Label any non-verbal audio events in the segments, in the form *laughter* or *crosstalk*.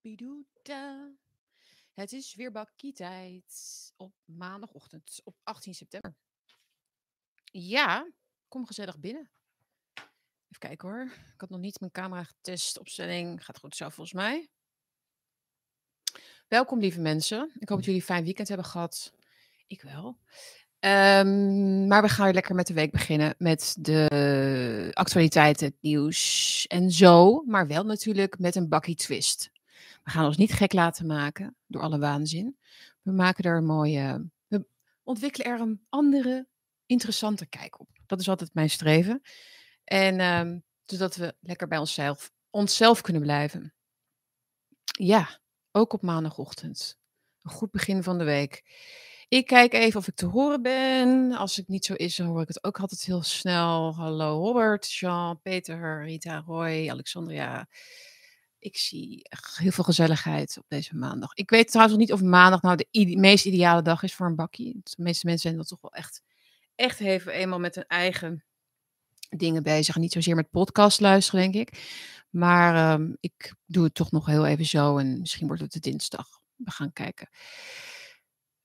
Bidoeda. Het is weer bakkietijd op maandagochtend op 18 september. Ja, kom gezellig binnen. Even kijken hoor. Ik had nog niet mijn camera getest. Opstelling gaat goed zo volgens mij. Welkom lieve mensen. Ik hoop dat jullie een fijn weekend hebben gehad. Ik wel. Ehm, maar we gaan weer lekker met de week beginnen met de actualiteiten, nieuws en zo. Maar wel natuurlijk met een bakkie twist. We gaan ons niet gek laten maken door alle waanzin. We maken er een mooie. We ontwikkelen er een andere, interessante kijk op. Dat is altijd mijn streven. En ehm, zodat we lekker bij onszelf, onszelf kunnen blijven. Ja, ook op maandagochtend. Een goed begin van de week. Ik kijk even of ik te horen ben. Als het niet zo is, dan hoor ik het ook altijd heel snel. Hallo Robert, Jean, Peter, Rita, Roy, Alexandria. Ik zie heel veel gezelligheid op deze maandag. Ik weet trouwens nog niet of maandag nou de meest ideale dag is voor een bakkie. De meeste mensen zijn dat toch wel echt, echt even eenmaal met hun eigen dingen bezig. Niet zozeer met podcast luisteren, denk ik. Maar ehm, ik doe het toch nog heel even zo. En misschien wordt het de dinsdag. We gaan kijken.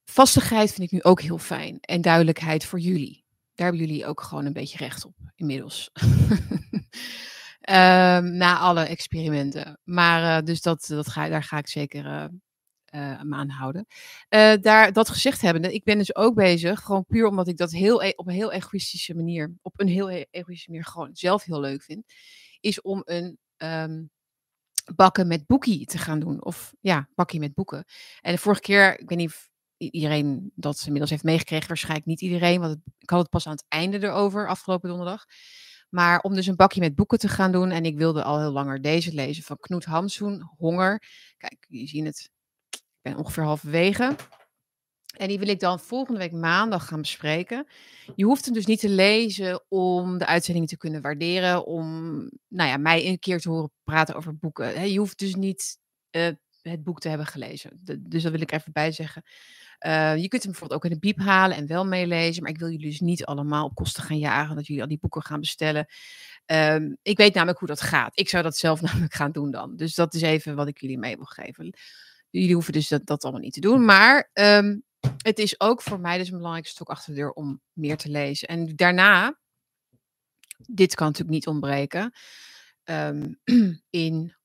Vastigheid vind ik nu ook heel fijn. En duidelijkheid voor jullie. Daar hebben jullie ook gewoon een beetje recht op inmiddels. *laughs* um, na alle experimenten. Maar uh, dus dat, dat ga, daar ga ik zeker uh, uh, aan houden. daar, dat gezegd hebbende, ik ben dus ook bezig, gewoon puur omdat ik dat heel, e op een heel egoïstische manier, op een heel e egoïstische manier gewoon zelf heel leuk vind, is om een um, bakken met boekie te gaan doen. Of ja, bakkie met boeken. En de vorige keer, ik weet niet of iedereen dat inmiddels heeft meegekregen. Waarschijnlijk niet iedereen, want ik had het pas aan het einde erover, afgelopen donderdag. Maar om dus een bakje met boeken te gaan doen. En ik wilde al heel langer deze lezen van Knoet Hamsoen, Honger. Kijk, je ziet het. Ik ben ongeveer halverwege. En die wil ik dan volgende week maandag gaan bespreken. Je hoeft hem dus niet te lezen om de uitzendingen te kunnen waarderen. Om nou ja, mij een keer te horen praten over boeken. Je hoeft dus niet uh, het boek te hebben gelezen. Dus dat wil ik even bijzeggen. Uh, je kunt hem bijvoorbeeld ook in de biep halen en wel meelezen. Maar ik wil jullie dus niet allemaal op kosten gaan jagen. Dat jullie al die boeken gaan bestellen. Um, ik weet namelijk hoe dat gaat. Ik zou dat zelf *laughs* namelijk gaan doen dan. Dus dat is even wat ik jullie mee wil geven. Jullie hoeven dus dat, dat allemaal niet te doen. Maar um, het is ook voor mij dus een belangrijke stok achter de deur om meer te lezen. En daarna, dit kan natuurlijk niet ontbreken, um, *clears throat* in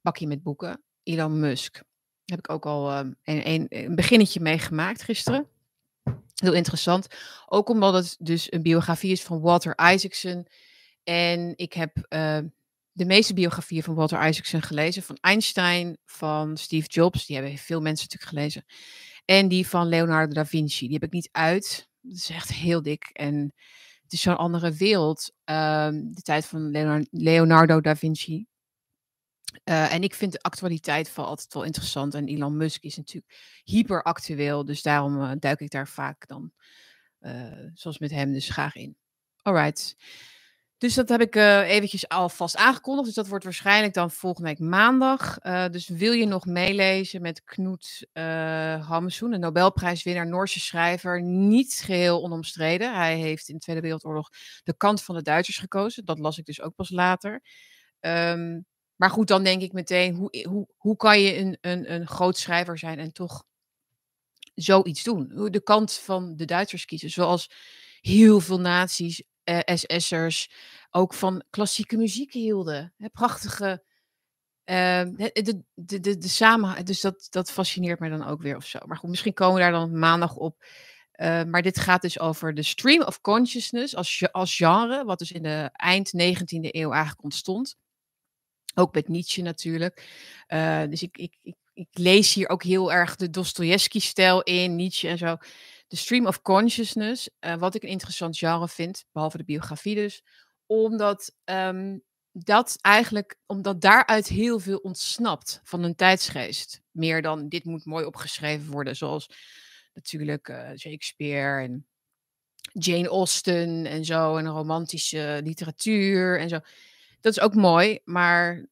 bakje met boeken, Elon Musk heb ik ook al um, een, een, een, beginnetje meegemaakt gisteren. Heel interessant. Ook omdat het dus een biografie is van Walter Isaacson. En ik heb uh, de meeste biografieën van Walter Isaacson gelezen. Van Einstein, van Steve Jobs. Die hebben veel mensen natuurlijk gelezen. En die van Leonardo da Vinci. Die heb ik niet uit. Dat is echt heel dik. En het is zo'n andere wereld. Uh, de tijd van Leonardo da Vinci. Uh, en ik vind de actualiteit van altijd wel interessant. En Elon Musk is natuurlijk hyperactueel. Dus daarom uh, duik ik daar vaak dan, uh, zoals met hem, dus graag in. Alright. Dus dat heb ik eventjes alvast aangekondigd. Dus dat wordt waarschijnlijk dan volgende week maandag. dus wil je nog meelezen met Knoet uh, een Nobelprijswinnaar, Noorse schrijver. Niet geheel onomstreden. Hij heeft in de Tweede Wereldoorlog de kant van de Duitsers gekozen. Dat las ik dus ook pas later. Um, maar goed, dan denk ik meteen, hoe, hoe, hoe kan je een, een, een groot schrijver zijn en toch zoiets doen? De kant van de Duitsers kiezen, zoals heel veel naties, eh, SS'ers, ook van klassieke muziek hielden. Hè, prachtige, uh, de, de, de, de samen, dus dat, dat fascineert mij dan ook weer of zo. Maar goed, misschien komen we daar dan maandag op. Uh, maar dit gaat dus over de stream of consciousness als, als genre, wat dus in de eind 19e eeuw eigenlijk ontstond. Ook met Nietzsche natuurlijk. Uh, dus ik, ik, ik, ik, lees hier ook heel erg de Dostoevsky-stijl in, Nietzsche en zo. De stream of consciousness, uh, wat ik een interessant genre vind, behalve de biografie dus, omdat um, dat eigenlijk, omdat daaruit heel veel ontsnapt van een tijdsgeest. Meer dan dit moet mooi opgeschreven worden, zoals natuurlijk uh, Shakespeare en Jane Austen en zo, en romantische literatuur en zo dat is ook mooi, maar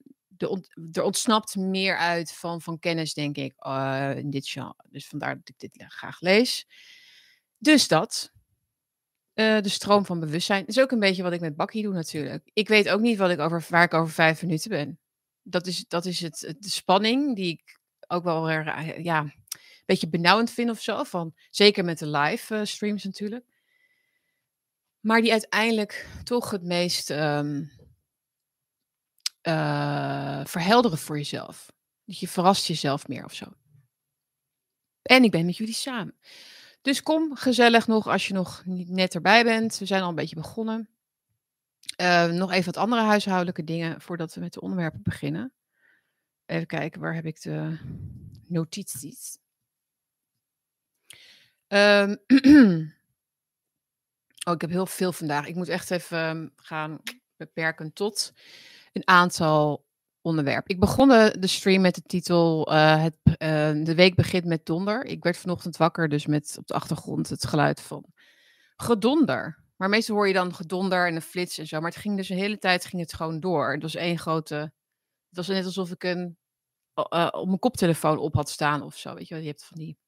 er ontsnapt meer uit van, van kennis, denk ik, uh, in dit genre. Dus vandaar dat ik dit graag lees. Dus dat. Uh, de stroom van bewustzijn. is ook een beetje wat ik met Bakkie doe natuurlijk. Ik weet ook niet wat ik over, waar ik over vijf minuten ben. dat is, dat is het, de spanning die ik ook wel eh, ja, een beetje benauwend vind of zo. Van, zeker met de live eh, streams natuurlijk. Maar die uiteindelijk toch het meest ehm, eh, verhelderen voor jezelf. Dat je verrast jezelf meer of zo. En ik ben met jullie samen. Dus kom gezellig nog als je nog niet net erbij bent. We zijn al een beetje begonnen. Eh, nog even wat andere huishoudelijke dingen voordat we met de onderwerpen beginnen. Even kijken, waar heb ik de notities? Ehm, *clears throat* oh, ik heb heel veel vandaag. Ik moet echt even ehm, gaan beperken tot een aantal onderwerpen. Ik begon de, stream met de titel eh, het, eh, De week begint met donder. Ik werd vanochtend wakker, dus met op de achtergrond het geluid van gedonder. Maar meestal hoor je dan gedonder en een flits en zo. Maar het ging dus de hele tijd ging het gewoon door. Het was één grote... Het was net alsof ik een uh, op mijn koptelefoon op had staan of zo. Weet je wel, je hebt van die.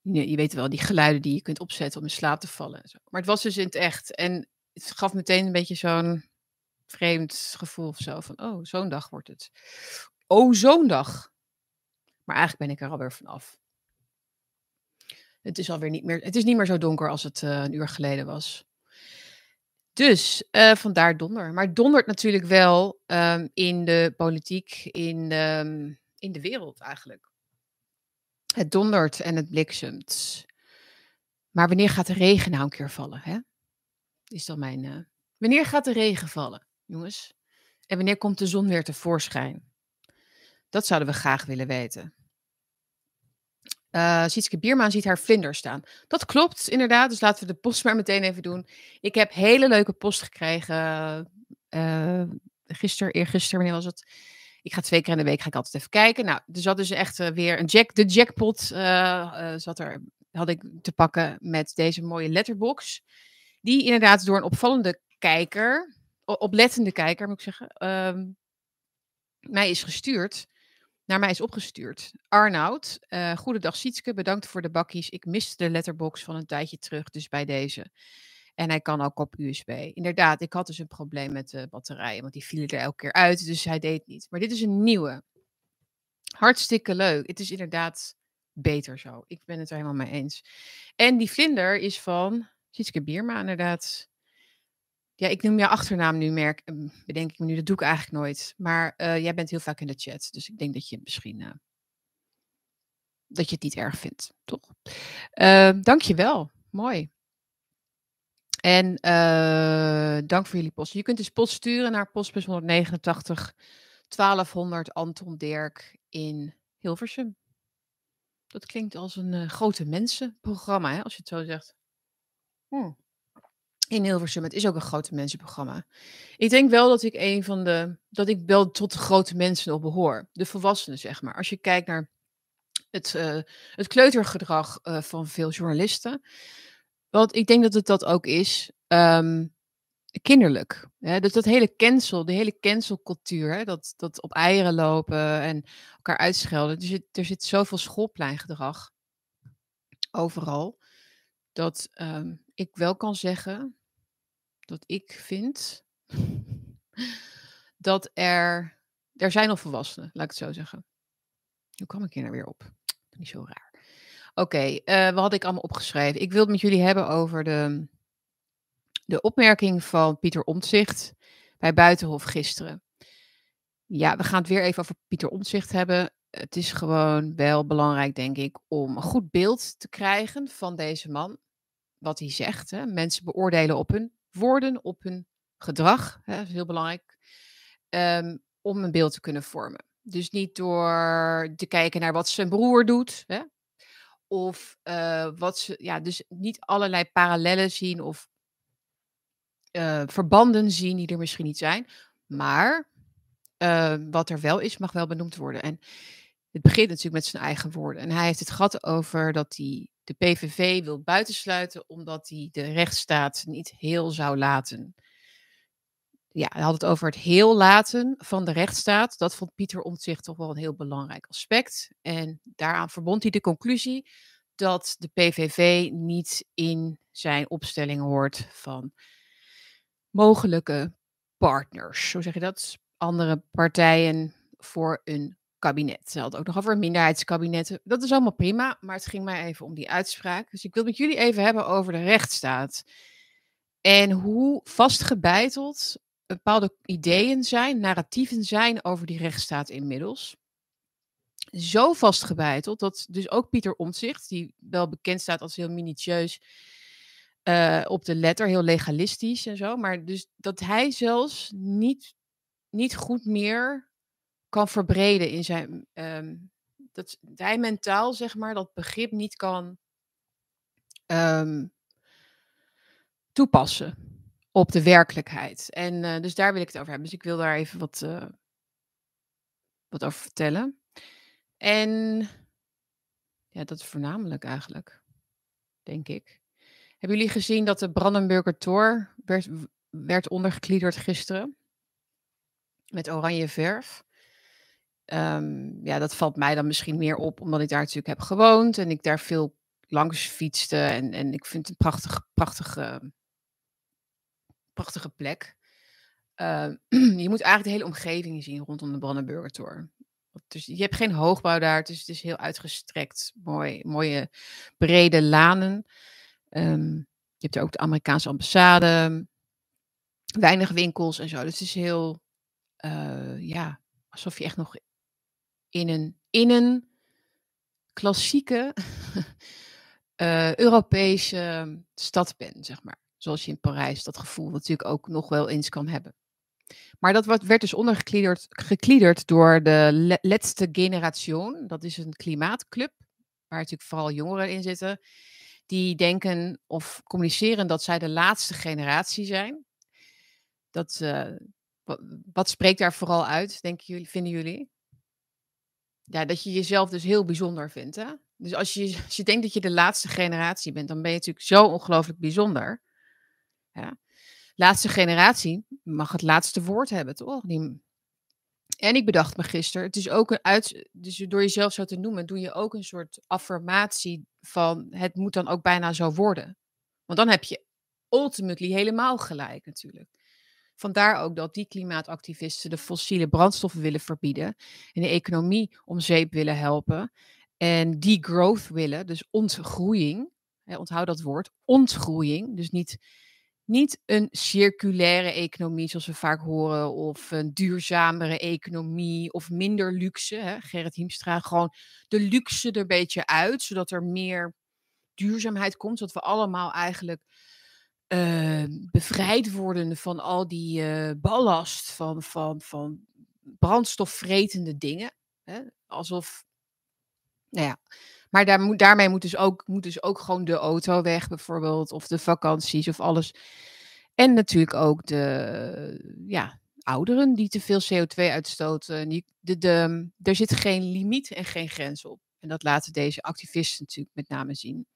Je, je, weet wel, die geluiden die je kunt opzetten om in slaap te vallen. En zo. Maar het was dus in het echt. En het gaf meteen een beetje zo'n vreemd gevoel of zo. Van, oh, zo'n dag wordt het. Oh, zo'n dag. Maar eigenlijk ben ik er alweer vanaf. Het is alweer niet meer. Het is niet meer zo donker als het uh, een uur geleden was. Dus uh, vandaar donder. Maar dondert natuurlijk wel um, in de politiek, in, um, in de wereld eigenlijk. Het dondert en het bliksemt. Maar wanneer gaat de regen nou een keer vallen? Hè? Is dan mijn. Uh... Wanneer gaat de regen vallen, jongens? En wanneer komt de zon weer tevoorschijn? Dat zouden we graag willen weten. Uh, Sietske Bierma ziet haar vlinder staan. Dat klopt, inderdaad. Dus laten we de post *laughs* maar meteen even doen. Ik heb hele leuke post gekregen. Uh, gisteren, eergisteren, wanneer was het? Ik ga twee keer in de week ga ik altijd even kijken. Nou, er zat dus echt weer een jack, de jackpot uh, er, had ik te pakken met deze mooie letterbox. Die inderdaad door een opvallende kijker, oplettende kijker moet ik zeggen, um, mij is gestuurd naar mij is opgestuurd. Arnoud, uh, goedendag Sietske, bedankt voor de bakkies. Ik miste de letterbox van een tijdje terug, dus bij deze. En hij kan ook op USB. Inderdaad, ik had dus een probleem met de batterijen, want die vielen er elke keer uit, dus hij deed niet. Maar dit is een nieuwe. Hartstikke leuk. Het is inderdaad beter zo. Ik ben het er helemaal mee eens. En die vlinder is van Sietske Bierma, inderdaad. Ja, ik noem je achternaam nu, merk, bedenk ik me nu. Dat doe ik eigenlijk nooit. Maar uh, jij bent heel vaak in de chat. Dus ik denk dat je misschien. Uh, dat je het niet erg vindt, toch? Dank je wel. Mooi. En dank voor jullie post. Je kunt dus post sturen naar postbus 189 1200 Anton Dirk in Hilversum. Dat klinkt als een grote mensenprogramma, hè, als je het zo zegt. Hmm in Hilversum. Het is ook een grote mensenprogramma. Ik denk wel dat ik een van de. dat ik wel tot de grote mensen op behoor. De volwassenen, zeg maar. Als je kijkt naar het, uh, het kleutergedrag uh, van veel journalisten. Want ik denk dat het dat ook is. Um, kinderlijk. Hè? Dat, dat hele cancel, de hele cancelcultuur. Dat, dat op eieren lopen en elkaar uitschelden. Er zit, er zit zoveel schoolpleingedrag overal. Dat um, ik wel kan zeggen dat ik vind *laughs* dat er. Er zijn al volwassenen, laat ik het zo zeggen. Hoe kwam ik hier nou weer op? Niet zo raar. Oké, uh, wat had ik allemaal opgeschreven? Ik wil het met jullie hebben over de, de opmerking van Pieter Omtzigt bij Buitenhof gisteren. Ja, we gaan het weer even over Pieter Omtzigt hebben. Het is gewoon wel belangrijk, denk ik, om een goed beeld te krijgen van deze man. Wat hij zegt. Hè. Mensen beoordelen op hun woorden, op hun gedrag. Hè, dat is heel belangrijk. Um, om een beeld te kunnen vormen. Dus niet door te kijken naar wat zijn broer doet. Hè? Of uh, wat ze. Ja, dus niet allerlei parallellen zien of uh, verbanden zien die er misschien niet zijn. Maar uh, wat er wel is, mag wel benoemd worden. En het begint natuurlijk met zijn eigen woorden. En hij heeft het gehad over dat hij de PVV wil buitensluiten omdat hij de rechtsstaat niet heel zou laten. Ja, hij had het over het heel laten van de rechtsstaat. Dat vond Pieter Omtzigt toch wel een heel belangrijk aspect. En daaraan verbond hij de conclusie dat de PVV niet in zijn opstelling hoort van mogelijke partners, zo zeg je dat? Andere partijen voor een kabinet. Ze had ook nog over minderheidskabinetten. Dat is allemaal prima, maar het ging mij even om die uitspraak. Dus ik wil met jullie even hebben over de rechtsstaat. En hoe vastgebeiteld bepaalde ideeën zijn, narratieven zijn over die rechtsstaat inmiddels. Zo vastgebeiteld dat dus ook Pieter Omtzigt, die wel bekend staat als heel minutieus uh, op de letter, heel legalistisch en zo, maar dus dat hij zelfs niet, niet goed meer kan verbreden in zijn. Um, dat hij mentaal, zeg maar, dat begrip niet kan um, toepassen op de werkelijkheid. En uh, dus daar wil ik het over hebben. Dus ik wil daar even wat, uh, wat over vertellen. En ja, dat is voornamelijk eigenlijk, denk ik. Hebben jullie gezien dat de Brandenburger Tor werd, werd ondergekliederd gisteren? Met oranje verf. Um, ja, dat valt mij dan misschien meer op, omdat ik daar natuurlijk heb gewoond en ik daar veel langs fietste. En, en ik vind het een prachtige, prachtige, prachtige plek. Uh, *clears throat* je moet eigenlijk de hele omgeving zien rondom de Brandenburger. Dus je hebt geen hoogbouw daar, dus het is heel uitgestrekt. Mooi, mooie brede lanen. Um, je hebt er ook de Amerikaanse ambassade. Weinig winkels en zo. Dus het is heel, uh, ja, alsof je echt nog in een, in een klassieke uh, *laughs* Europese stad bent, zeg maar. Zoals je in Parijs dat gevoel natuurlijk ook nog wel eens kan hebben. Maar dat werd dus ondergekliederd door de Letzte Generation. Dat is een klimaatclub, waar natuurlijk vooral jongeren in zitten. Die denken of communiceren dat zij de laatste generatie zijn. Dat, uh, wat, wat, spreekt daar vooral uit, denken jullie, vinden jullie? Ja, dat je jezelf dus heel bijzonder vindt. Hè? Dus als je, als je denkt dat je de laatste generatie bent, dan ben je natuurlijk zo ongelooflijk bijzonder. Ja laatste generatie mag het laatste woord hebben, toch? En ik bedacht me gisteren, het is ook een uit, dus door jezelf zo te noemen, doe je ook een soort affirmatie van het moet dan ook bijna zo worden. Want dan heb je ultimately helemaal gelijk natuurlijk. Vandaar ook dat die klimaatactivisten de fossiele brandstoffen willen verbieden en de economie om zeep willen helpen en die growth willen, dus ontgroeiing. Hè, onthoud dat woord, ontgroeiing. Dus niet niet een circulaire economie, zoals we vaak horen, of een duurzamere economie, of minder luxe. Hè? Gerrit Hiemstra, gewoon de luxe er een beetje uit, zodat er meer duurzaamheid komt, zodat we allemaal eigenlijk uh, bevrijd worden van al die uh, ballast van, van, van brandstofvretende dingen. Hè? Alsof, nou ja, maar daar moet, daarmee moet dus, ook, moet dus ook gewoon de auto weg, bijvoorbeeld, of de vakanties of alles. En natuurlijk ook de ja, ouderen die te veel CO2 uitstoten. Die, de, de, er zit geen limiet en geen grens op. En dat laten deze activisten natuurlijk met name zien.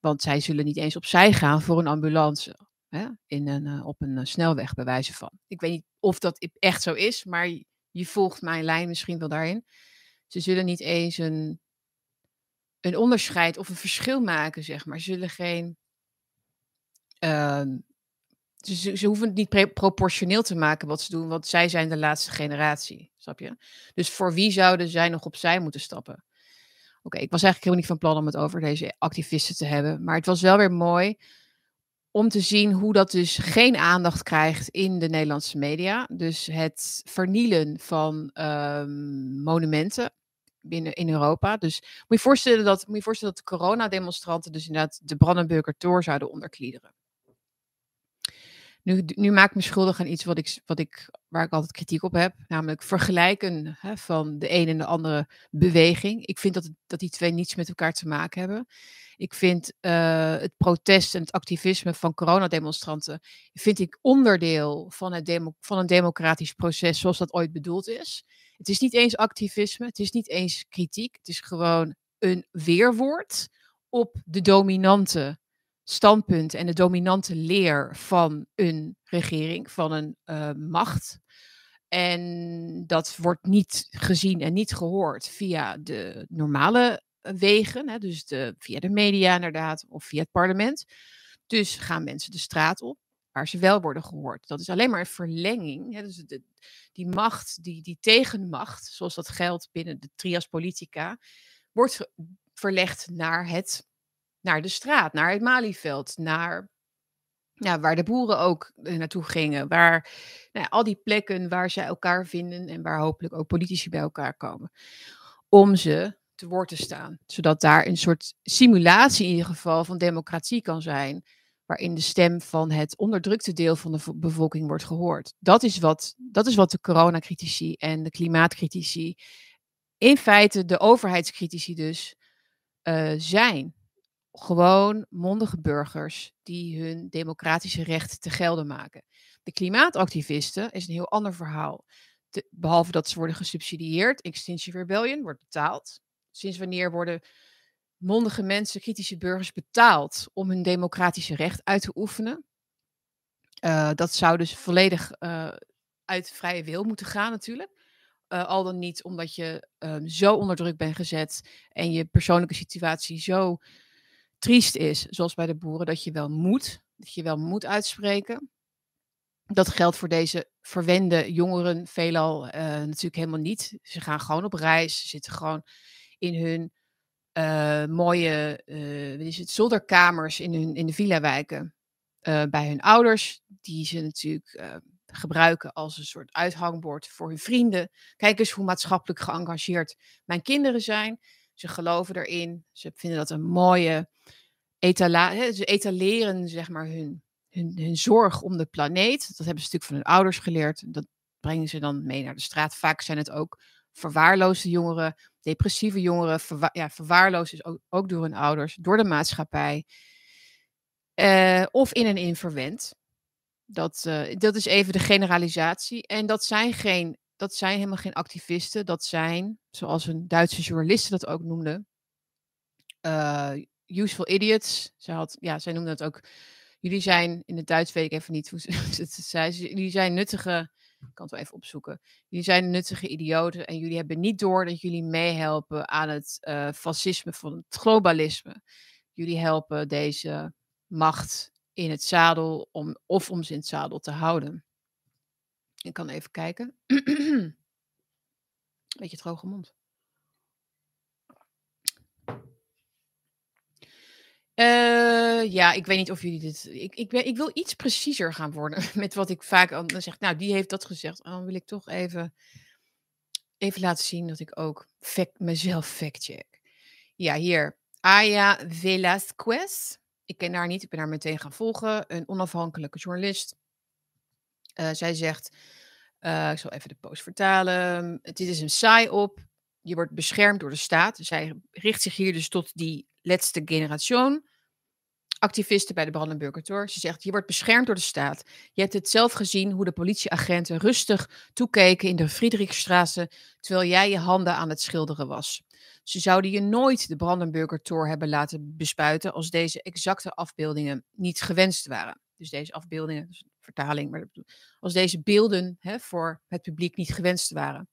Want zij zullen niet eens opzij gaan voor een ambulance. Hè? In een, uh, op een uh, snelweg, bij wijze van. Ik weet niet of dat echt zo is, maar je volgt mijn lijn misschien wel daarin. Ze zullen niet eens een een onderscheid of een verschil maken, zeg maar. Ze zullen geen. Uh, ze, ze, hoeven het niet proportioneel te maken wat ze doen, want zij zijn de laatste generatie, snap je? Dus voor wie zouden zij nog opzij moeten stappen? Oké, ik was eigenlijk helemaal niet van plan om het over deze activisten te hebben, maar het was wel weer mooi om te zien hoe dat dus geen aandacht krijgt in de Nederlandse media. Dus het vernielen van um, monumenten binnen in Europa. Dus moet je voorstellen dat, moet je voorstellen dat de coronademonstranten dus inderdaad de Brandenburger Tor zouden onderkliederen. Nu, nu maak ik me schuldig aan iets wat ik, wat ik, waar ik altijd kritiek op heb, namelijk vergelijken hè, van de een en de andere beweging. Ik vind dat, dat die twee niets met elkaar te maken hebben. Ik vind uh, het protest en het activisme van coronademonstranten vind ik onderdeel van, het van een democratisch proces zoals dat ooit bedoeld is. Het is niet eens activisme, het is niet eens kritiek, het is gewoon een weerwoord op de dominante standpunt en de dominante leer van een regering, van een uh, macht. En dat wordt niet gezien en niet gehoord via de normale wegen, hè, dus de, via de media inderdaad, of via het parlement. Dus gaan mensen de straat op, waar ze wel worden gehoord. Dat is alleen maar een verlenging. Hè, dus de, die macht, die, die tegenmacht, zoals dat geldt binnen de trias politica, wordt verlegd naar, het, naar de straat, naar het Malieveld, naar ja, waar de boeren ook eh, naartoe gingen. Waar nou al die plekken waar ze elkaar vinden en waar hopelijk ook politici bij elkaar komen. Om ze te woord te staan. Zodat daar een soort simulatie in ieder geval van democratie kan zijn. Waarin de stem van het onderdrukte deel van de bevolking wordt gehoord. Dat is wat, dat is wat de coronacritici en de klimaatcritici, in feite de overheidscritici dus, uh, zijn gewoon mondige burgers die hun democratische recht te gelden maken. De klimaatactivisten is een heel ander verhaal. behalve dat ze worden gesubsidieerd, Extinction Rebellion wordt betaald. Sinds wanneer worden mondige mensen, kritische burgers betaald om hun democratische recht uit te oefenen? Uh, dat zou dus volledig uh, uit vrije wil moeten gaan natuurlijk. Uh, al dan niet omdat je um, zo onder druk bent gezet en je persoonlijke situatie zo triest is, zoals bij de boeren, dat je wel moet, dat je wel moet uitspreken. Dat geldt voor deze verwende jongeren veelal uh, natuurlijk helemaal niet. Ze gaan gewoon op reis, zitten gewoon in hun uh, mooie uh, wat is het, zolderkamers in, hun, in de villa-wijken bij hun ouders, die ze natuurlijk gebruiken als een soort uithangbord voor hun vrienden. Kijk eens hoe maatschappelijk geëngageerd mijn kinderen zijn. Ze geloven erin. Ze vinden dat een mooie etala ze etaleren zeg maar hun, hun, hun zorg om de planeet. Dat hebben ze natuurlijk van hun ouders geleerd. Dat brengen ze dan mee naar de straat. Vaak zijn het ook verwaarloosde jongeren, depressieve jongeren, ja, verwaarloosd is ook, ook, door hun ouders, door de maatschappij. Uh, of in een inverwent. Dat, uh, dat is even de generalisatie. En dat zijn, geen, dat zijn helemaal geen activisten. Dat zijn, zoals een Duitse journaliste dat ook noemde, uh, useful idiots. Ze had, ja, zij noemde dat ook. Jullie zijn, in het Duits weet ik even niet hoe ze *laughs* het zei. Jullie zijn nuttige, ik kan het wel even opzoeken. Jullie zijn nuttige idioten en jullie hebben niet door dat jullie meehelpen aan het uh, fascisme van het globalisme. Jullie helpen deze macht in het zadel om, of om ze in het zadel te houden. Ik kan even kijken. *clears throat* Beetje droge mond. Uh, ja, ik weet niet of jullie dit. Ik, ik, wil iets preciezer gaan worden *laughs* met wat ik vaak dan zeg. Nou, die heeft dat gezegd. Dan wil ik toch even, even laten zien dat ik ook mezelf fact-check. Ja, hier. Aya Velasquez. Ik ken haar niet, ik ben haar meteen gaan volgen. Een onafhankelijke journalist. Uh, zij zegt. Uh, ik zal even de post vertalen. Het is een saai op. Je wordt beschermd door de staat. Zij richt zich hier dus tot die laatste generatie activisten bij de Brandenburger Tor. Ze zegt, je wordt beschermd door de staat. Je hebt het zelf gezien hoe de politieagenten rustig toekeken in de Friedrichstraße, terwijl jij je handen aan het schilderen was. Ze zouden je nooit de Brandenburger Tor hebben laten bespuiten als deze exacte afbeeldingen niet gewenst waren. Dus deze afbeeldingen, dus vertaling, maar als deze beelden hè, voor het publiek niet gewenst waren.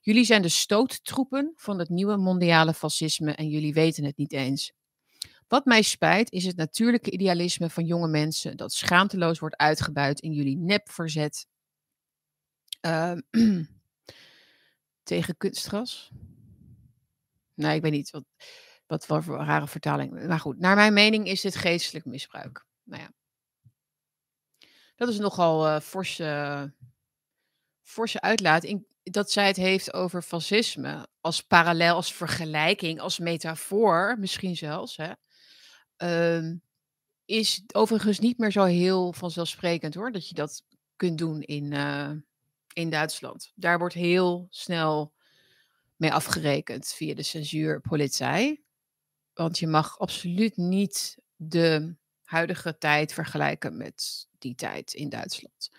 Jullie zijn de stoottroepen van het nieuwe mondiale fascisme en jullie weten het niet eens. Wat mij spijt is het natuurlijke idealisme van jonge mensen dat schaamteloos wordt uitgebuit in jullie nepverzet uh, *clears throat* tegen kunstgras. Nee, ik weet niet wat, wat voor rare vertaling. Maar goed, naar mijn mening is dit geestelijk misbruik. Nou ja. Dat is nogal uh, forse, forse uitlaat. In, dat zij het heeft over fascisme als parallel, als vergelijking, als metafoor, misschien zelfs. Hè? Ehm, is overigens niet meer zo heel vanzelfsprekend hoor, dat je dat kunt doen in, uh, in Duitsland. Daar wordt heel snel mee afgerekend via de censuurpolitie. Want je mag absoluut niet de huidige tijd vergelijken met die tijd in Duitsland.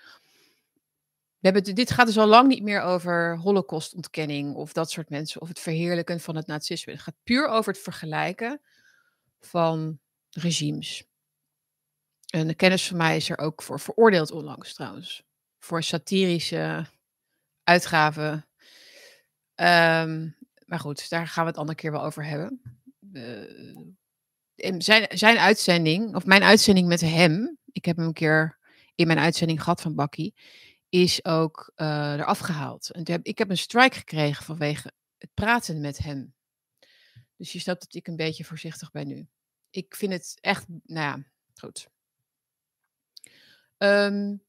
We hebben, dit gaat dus al lang niet meer over holocaustontkenning of dat soort mensen, of het verheerlijken van het nazisme. Het gaat puur over het vergelijken van regimes. Een kennis van mij is er ook voor veroordeeld onlangs trouwens. Voor satirische uitgaven. Ehm, maar goed, daar gaan we het andere keer wel over hebben. Uh, zijn, zijn uitzending, of mijn uitzending met hem, ik heb hem een keer in mijn uitzending gehad van Bakkie, is ook uh, eraf gehaald. En heb, ik heb een strike gekregen vanwege het praten met hem. Dus je snapt dat ik een beetje voorzichtig ben nu. Ik vind het echt, nou ja, goed. Um,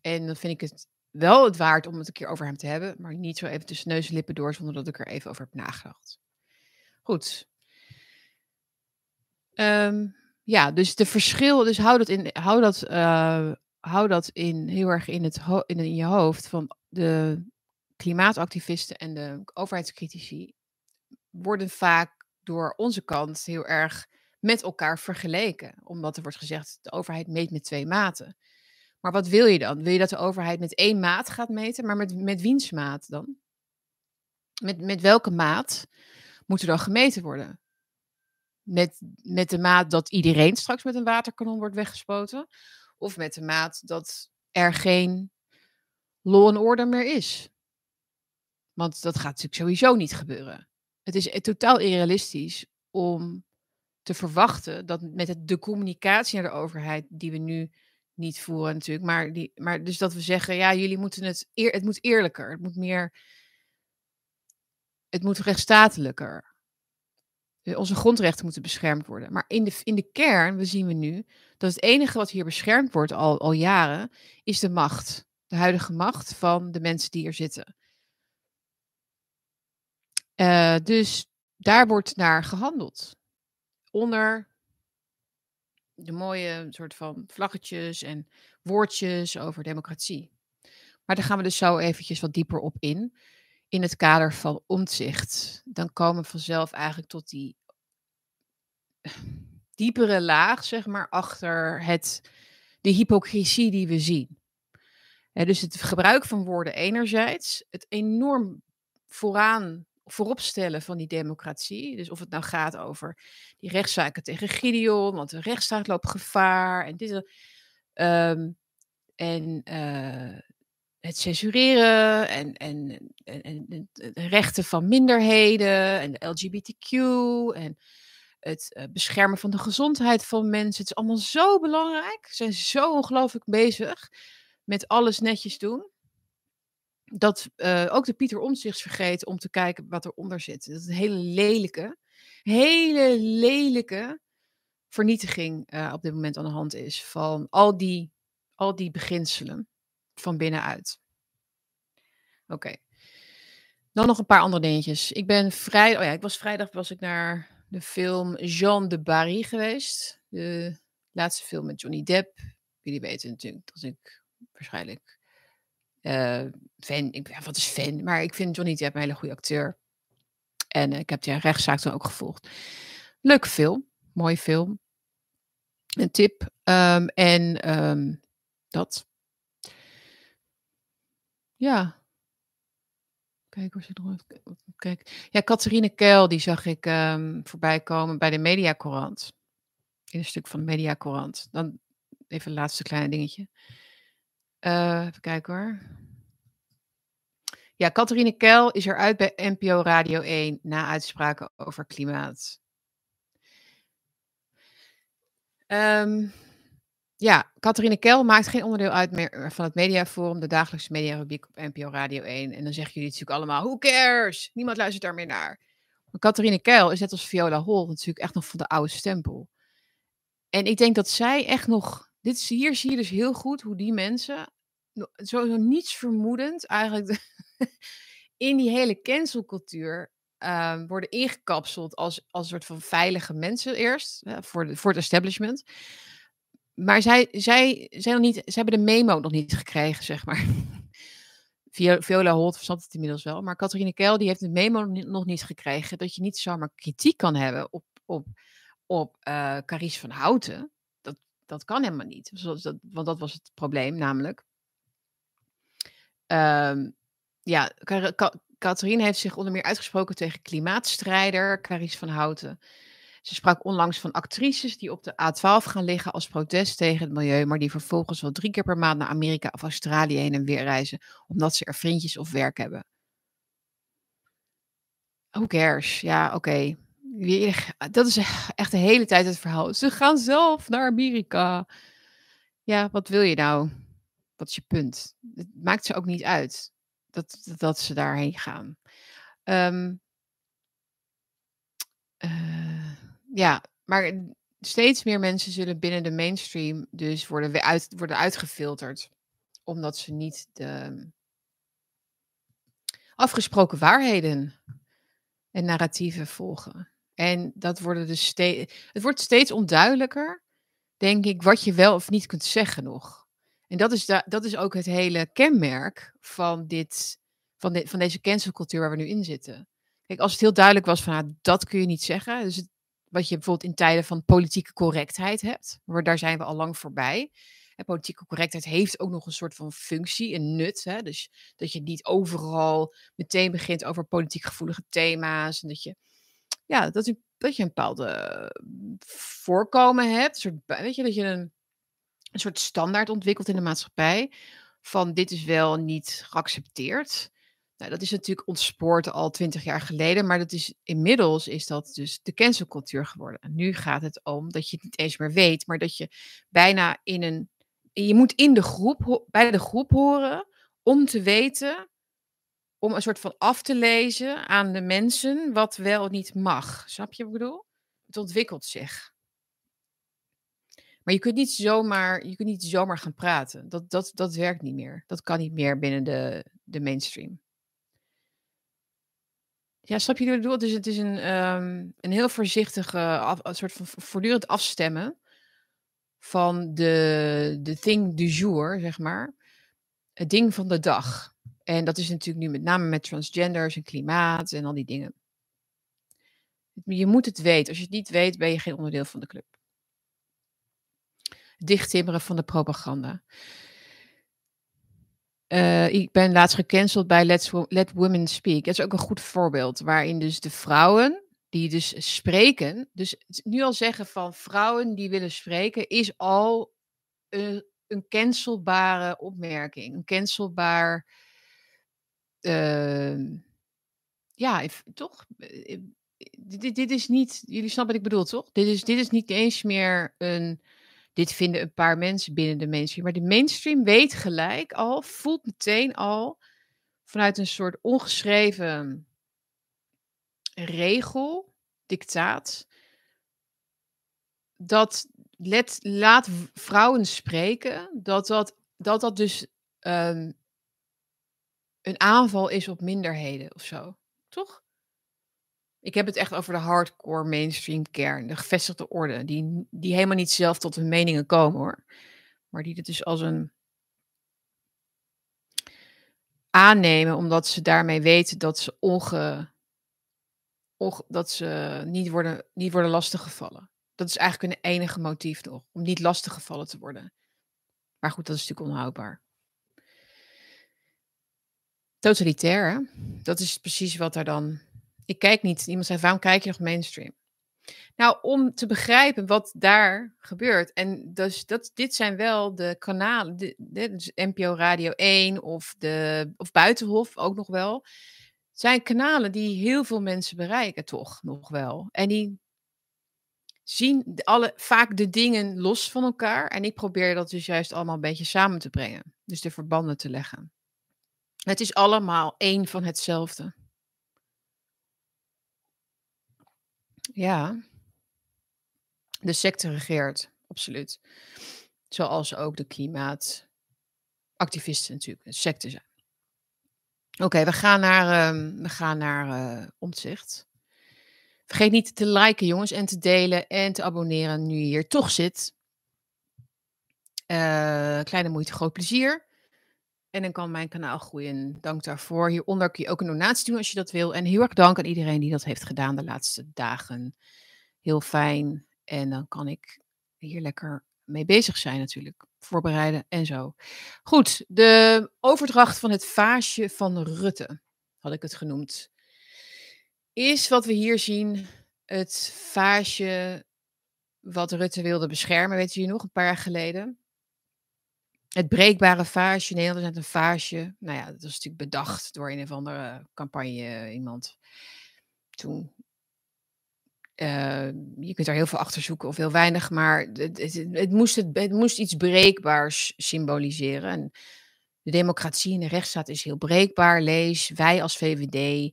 en dan vind ik het wel het waard om het een keer over hem te hebben, maar niet zo even tussen neus en lippen door, zonder dat ik er even over heb nagedacht. Goed. Um, ja, dus de verschil, dus hou dat in, hou dat, uh, hou dat in, heel erg in, het in, in je hoofd van de klimaatactivisten en de overheidscritici worden vaak door onze kant heel erg met elkaar vergeleken. Omdat er wordt gezegd, de overheid meet met twee maten. Maar wat wil je dan? Wil je dat de overheid met één maat gaat meten? Maar met, met wiens maat dan? Met, met welke maat moet er dan gemeten worden? Met, met de maat dat iedereen straks met een waterkanon wordt weggespoten? Of met de maat dat er geen law and order meer is? Want dat gaat natuurlijk sowieso niet gebeuren. Het is totaal irrealistisch om te verwachten dat met de communicatie naar de overheid die we nu niet voeren natuurlijk, maar, die, maar dus dat we zeggen, ja, jullie moeten het, het moet eerlijker, het moet meer, het moet rechtsstatelijker. Onze grondrechten moeten beschermd worden. Maar in de, in de kern, we zien we nu, dat het enige wat hier beschermd wordt al, al jaren, is de macht. De huidige macht van de mensen die er zitten. Uh, dus daar wordt naar gehandeld. Onder de mooie soort van vlaggetjes en woordjes over democratie. Maar daar gaan we dus zo eventjes wat dieper op in. In het kader van omzicht. Dan komen we vanzelf eigenlijk tot die diepere laag, zeg maar, achter het, de hypocrisie die we zien. dus het gebruik van woorden enerzijds, het enorm vooraan vooropstellen van die democratie. Dus of het nou gaat over die rechtszaken tegen Gideon, want de rechtsstaat loopt gevaar en dit. En het censureren en, en, en, en, de rechten van minderheden en de LGBTQ en het uh, beschermen van de gezondheid van mensen. Het is allemaal zo belangrijk. Ze zijn zo ongelooflijk bezig met alles netjes doen dat uh, ook de Pieter Omtzigt vergeet om te kijken wat eronder zit. Dat is een hele lelijke, hele lelijke vernietiging uh, op dit moment aan de hand is van al die, al die beginselen van binnenuit. Oké. Dan nog een paar andere dingetjes. Ik ben vrij, oh ja, ik was vrijdag was ik naar de film Jean de Barry geweest. De laatste film met Johnny Depp. Jullie weten natuurlijk dat ik waarschijnlijk uh, fan. Ik, ja, wat is fan? Maar ik vind Johnny Depp een hele goede acteur. En ik heb die rechtszaak toen ook gevolgd. Leuke film. Mooie film. Een tip. Um, en um, dat. Ja. Kijk, hoe ze nog. Kijk. Ja, Catharine Keil, die zag ik um, voorbij komen bij de Mediacorant. In een stuk van de Mediacorant. Dan even het laatste kleine dingetje. Uh, even kijken hoor. Ja, Catharine Keil is eruit bij NPO Radio 1 na uitspraken over klimaat. Um, ja, Catharine Keil maakt geen onderdeel uit meer van het Mediaforum, de dagelijkse mediarubriek op NPO Radio 1. En dan zeggen jullie natuurlijk allemaal, who cares? Niemand luistert daar meer naar. Maar Catharine Keil is net als Viola Hol natuurlijk echt nog van de oude stempel. En ik denk dat zij echt nog dit is, hier zie je dus heel goed hoe die mensen, zo, niets vermoedend, eigenlijk *laughs* in die hele cancelcultuur uh, worden ingekapseld als, als soort van veilige mensen eerst, voor, voor het establishment. Maar zij, zij, zijn nog niet, ze hebben de memo nog niet gekregen, zeg maar. *laughs* Viola Holt verstand het inmiddels wel. Maar Catharine Keil die heeft de memo nog niet gekregen. Dat je niet zomaar kritiek kan hebben op, op, op uh, Carice van Houten dat kan helemaal niet. Dat, want dat was het probleem namelijk. Um, ja, Catherine heeft zich onder meer uitgesproken tegen klimaatstrijder Carice van Houten. Ze sprak onlangs van actrices die op de A12 gaan liggen als protest tegen het milieu, maar die vervolgens wel drie keer per maand naar Amerika of Australië heen en weer reizen, omdat ze er vriendjes of werk hebben. Who cares? Ja, oké. Dat is echt de hele tijd het verhaal. Ze gaan zelf naar Amerika. Ja, wat wil je nou? Wat is je punt? Het maakt ze ook niet uit dat, dat ze daarheen gaan. Ehm, eh, ja, maar steeds meer mensen zullen binnen de mainstream dus worden, uit, worden uitgefilterd. Omdat ze niet de afgesproken waarheden en narratieven volgen. En dat worden dus steeds, het wordt steeds onduidelijker, denk ik, wat je wel of niet kunt zeggen nog. En dat is, da, dat is ook het hele kenmerk van, dit, van, van deze cancelcultuur waar we nu in zitten. Kijk, als het heel duidelijk was van, nou, dat kun je niet zeggen. Dus het, wat je bijvoorbeeld in tijden van politieke correctheid hebt, maar daar zijn we al lang voorbij. En politieke correctheid heeft ook nog een soort van functie, een nut. Hè? Dus dat je niet overal meteen begint over politiek gevoelige thema's. En dat je, ja, dat je, dat je een bepaalde voorkomen hebt. Een soort, weet je, dat je een, een soort standaard ontwikkelt in de maatschappij. Van dit is wel niet geaccepteerd. Nou, dat is natuurlijk ontspoord al twintig jaar geleden, maar dat is, inmiddels is dat dus de cancelcultuur geworden. En nu gaat het om dat je het niet eens meer weet, maar dat je bijna in een. Je moet in de groep, bij de groep horen om te weten, om een soort van af te lezen aan de mensen wat wel niet mag. Snap je wat ik bedoel? Het ontwikkelt zich. Maar je kunt niet zomaar, je kunt niet zomaar gaan praten. Dat, dat, dat werkt niet meer. Dat kan niet meer binnen de, de mainstream. Ja, snap je ik bedoel? Dus het is een, ehm, een heel voorzichtige, af, een soort van voortdurend afstemmen van de, de thing du jour, zeg maar. Het ding van de dag. En dat is natuurlijk nu met name met transgenders en klimaat en al die dingen. Je moet het weten. Als je het niet weet, ben je geen onderdeel van de club. Dichttimmeren van de propaganda. Uh, ik ben laatst gecanceld bij Let's, Let Women Speak. Dat is ook een goed voorbeeld. Waarin dus de vrouwen die dus spreken. Dus nu al zeggen van vrouwen die willen spreken. Is al een, een cancelbare opmerking. Een cancelbaar. Uh, ja, toch? Eh, dit, dit is niet. Jullie snappen wat ik bedoel, toch? Dit is, dit is niet eens meer een dit vinden een paar mensen binnen de mainstream. Maar de mainstream weet gelijk al, voelt meteen al vanuit een soort ongeschreven regel, dictaat, dat let, laat vrouwen spreken, dat dat, dat, dat dus um, een aanval is op minderheden of zo. Toch? Ik heb het echt over de hardcore mainstream kern, de gevestigde orde, die, die helemaal niet zelf tot hun meningen komen hoor. Maar die het dus als een aannemen, omdat ze daarmee weten dat ze, onge, dat ze niet, worden, niet worden lastiggevallen. Dat is eigenlijk hun enige motief nog, om niet lastiggevallen te worden. Maar goed, dat is natuurlijk onhoudbaar. Totalitair, hè? dat is precies wat er dan ik kijk niet. Iemand zei, waarom kijk je nog mainstream? Nou, om te begrijpen wat daar gebeurt. En dus dat, dit zijn wel de kanalen, de, dus NPO Radio 1 of, de, of Buitenhof ook nog wel. zijn kanalen die heel veel mensen bereiken, toch nog wel. En die zien alle, vaak de dingen los van elkaar. En ik probeer dat dus juist allemaal een beetje samen te brengen. Dus de verbanden te leggen. Het is allemaal één van hetzelfde. Ja. De secte regeert, absoluut. Zoals ook de klimaatactivisten natuurlijk een secte zijn. Oké, we gaan naar, uh, we gaan naar uh, omzicht. Vergeet niet te liken, jongens, en te delen en te abonneren nu je hier toch zit. Uh, kleine moeite, groot plezier. En dan kan mijn kanaal groeien. Dank daarvoor. Hieronder kun je ook een donatie doen als je dat wil. En heel erg dank aan iedereen die dat heeft gedaan de laatste dagen. Heel fijn. En dan kan ik hier lekker mee bezig zijn natuurlijk. Voorbereiden en zo. Goed, de overdracht van het vaasje van Rutte, had ik het genoemd. Is wat we hier zien het vaasje wat Rutte wilde beschermen, weet je nog, een paar jaar geleden. Het breekbare vaasje, Nederland net een vaasje. Nou ja, dat was natuurlijk bedacht door een of andere campagne iemand. Toen Uh, je kunt er heel veel achter zoeken of heel weinig, maar het, het, moest, het, moest iets breekbaars symboliseren. En de democratie en de rechtsstaat is heel breekbaar. Lees, wij als VVD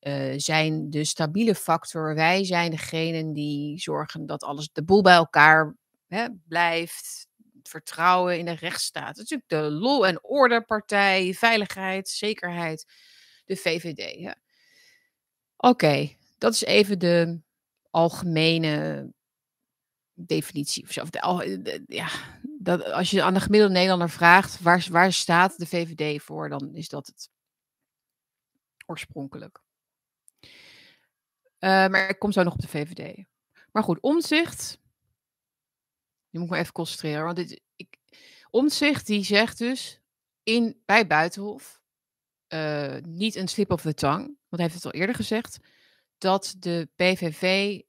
uh, zijn de stabiele factor. Wij zijn degene die zorgen dat alles de boel bij elkaar hè, blijft. Vertrouwen in de rechtsstaat. Natuurlijk de law en order partij, veiligheid, zekerheid, de VVD. Oké, dat is even de algemene definitie. Of zo. Ja, dat, als je aan de gemiddelde Nederlander vraagt waar, waar staat de VVD voor, dan is dat het oorspronkelijk. Uh, maar ik kom zo nog op de VVD. Maar goed, omzicht. Je moet me even concentreren. Want dit, ik, omzicht die zegt dus in, bij Buitenhof. Uh, niet een slip of the tongue. Want hij heeft het al eerder gezegd. Dat de PVV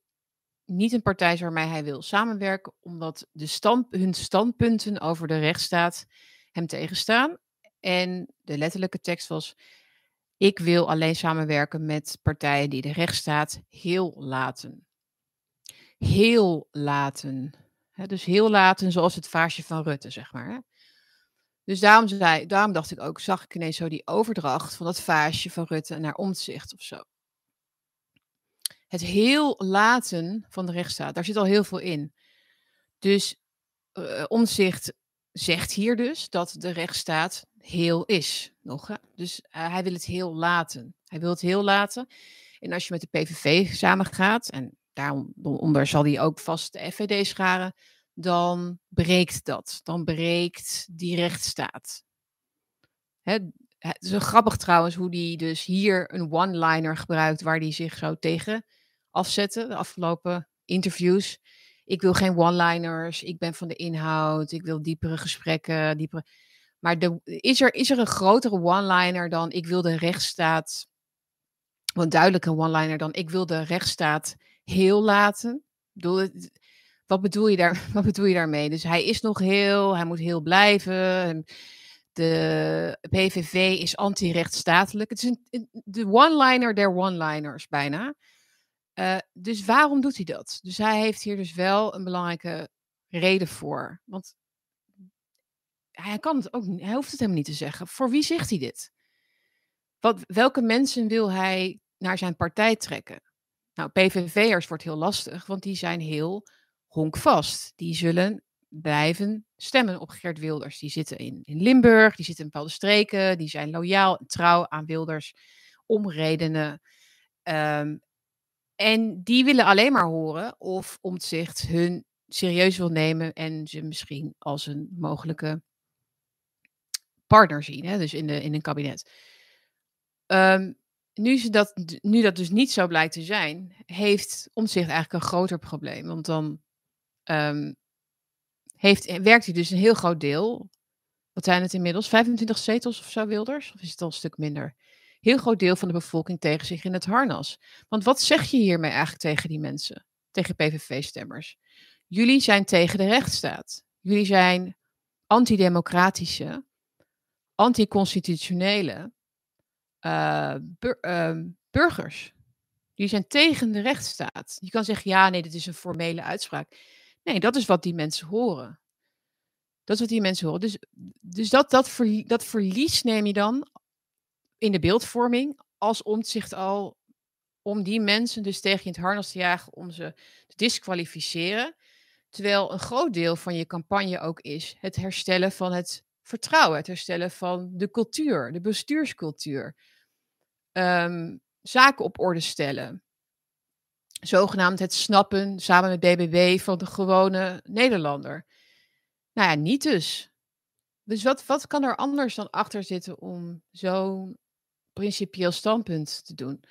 niet een partij is waarmee hij wil samenwerken. Omdat de stand, hun standpunten over de rechtsstaat hem tegenstaan. En de letterlijke tekst was. Ik wil alleen samenwerken met partijen die de rechtsstaat heel laten. Heel laten. Dus heel laten zoals het vaasje van Rutte, zeg maar. Dus daarom, zei, daarom dacht ik ook, zag ik ineens zo die overdracht van dat vaasje van Rutte naar omzicht of zo. Het heel laten van de rechtsstaat, daar zit al heel veel in. Dus uh, omzicht zegt hier dus dat de rechtsstaat heel is. Nog? Dus uh, hij wil het heel laten. Hij wil het heel laten. En als je met de PVV samengaat, en daaronder zal hij ook vast de FVD scharen, dan breekt dat. Dan breekt die rechtsstaat. Hè? Het is een grappig trouwens hoe hij dus hier een one-liner gebruikt waar hij zich zo tegen afzette de afgelopen interviews. Ik wil geen one-liners, ik ben van de inhoud, ik wil diepere gesprekken. Diepere... Maar is, er, is er een grotere one-liner dan ik wil de rechtsstaat, wat duidelijke one-liner dan ik wil de rechtsstaat heel laten? Bedoel, wat, bedoel je daar, *laughs* wat bedoel je daarmee? Dus hij is nog heel, hij moet heel blijven. De PVV is anti-rechtsstatelijk. Het is een, de one-liner der one-liners bijna. Uh, dus waarom doet hij dat? Dus hij heeft hier dus wel een belangrijke reden voor. Want hij kan het ook hij hoeft het helemaal niet te zeggen. Voor wie zegt hij dit? Wat, welke mensen wil hij naar zijn partij trekken? Nou, PVV'ers wordt heel lastig, want die zijn heel honkvast. Die zullen blijven stemmen op Geert Wilders. Die zitten in, in Limburg, die zitten in bepaalde streken, die zijn loyaal en trouw aan Wilders om redenen. Um, en die willen alleen maar horen of Omtzigt hun serieus wil nemen en ze misschien als een mogelijke partner zien, hè? dus in, de, in een kabinet. Um, nu, ze dat, nu dat dus niet zo blijkt te zijn, heeft Omtzigt eigenlijk een groter probleem. Want dan um, heeft, werkt hij dus een heel groot deel. Wat zijn het inmiddels? 25 zetels of zo, Wilders? Of is het al een stuk minder? heel groot deel van de bevolking tegen zich in het harnas. Want wat zeg je hiermee eigenlijk tegen die mensen, tegen PVV-stemmers? Jullie zijn tegen de rechtsstaat. Jullie zijn antidemocratische, anticonstitutionele bur uh, burgers. Jullie zijn tegen de rechtsstaat. Je kan zeggen, ja, nee, dit is een formele uitspraak. Nee, dat is wat die mensen horen. Dat is wat die mensen horen. Dus, dus dat, dat, dat verlies neem je dan in de beeldvorming als omzicht al om die mensen dus tegen je het harnas te jagen om ze te disqualificeren. Terwijl een groot deel van je campagne ook is het herstellen van het vertrouwen, herstellen van de cultuur, de bestuurscultuur. Um, zaken op orde stellen. Zogenaamd het snappen samen met BBB van de gewone Nederlander. Nou ja, niet dus. Dus wat, wat kan er anders dan achter zitten om zo'n principieel standpunt te doen.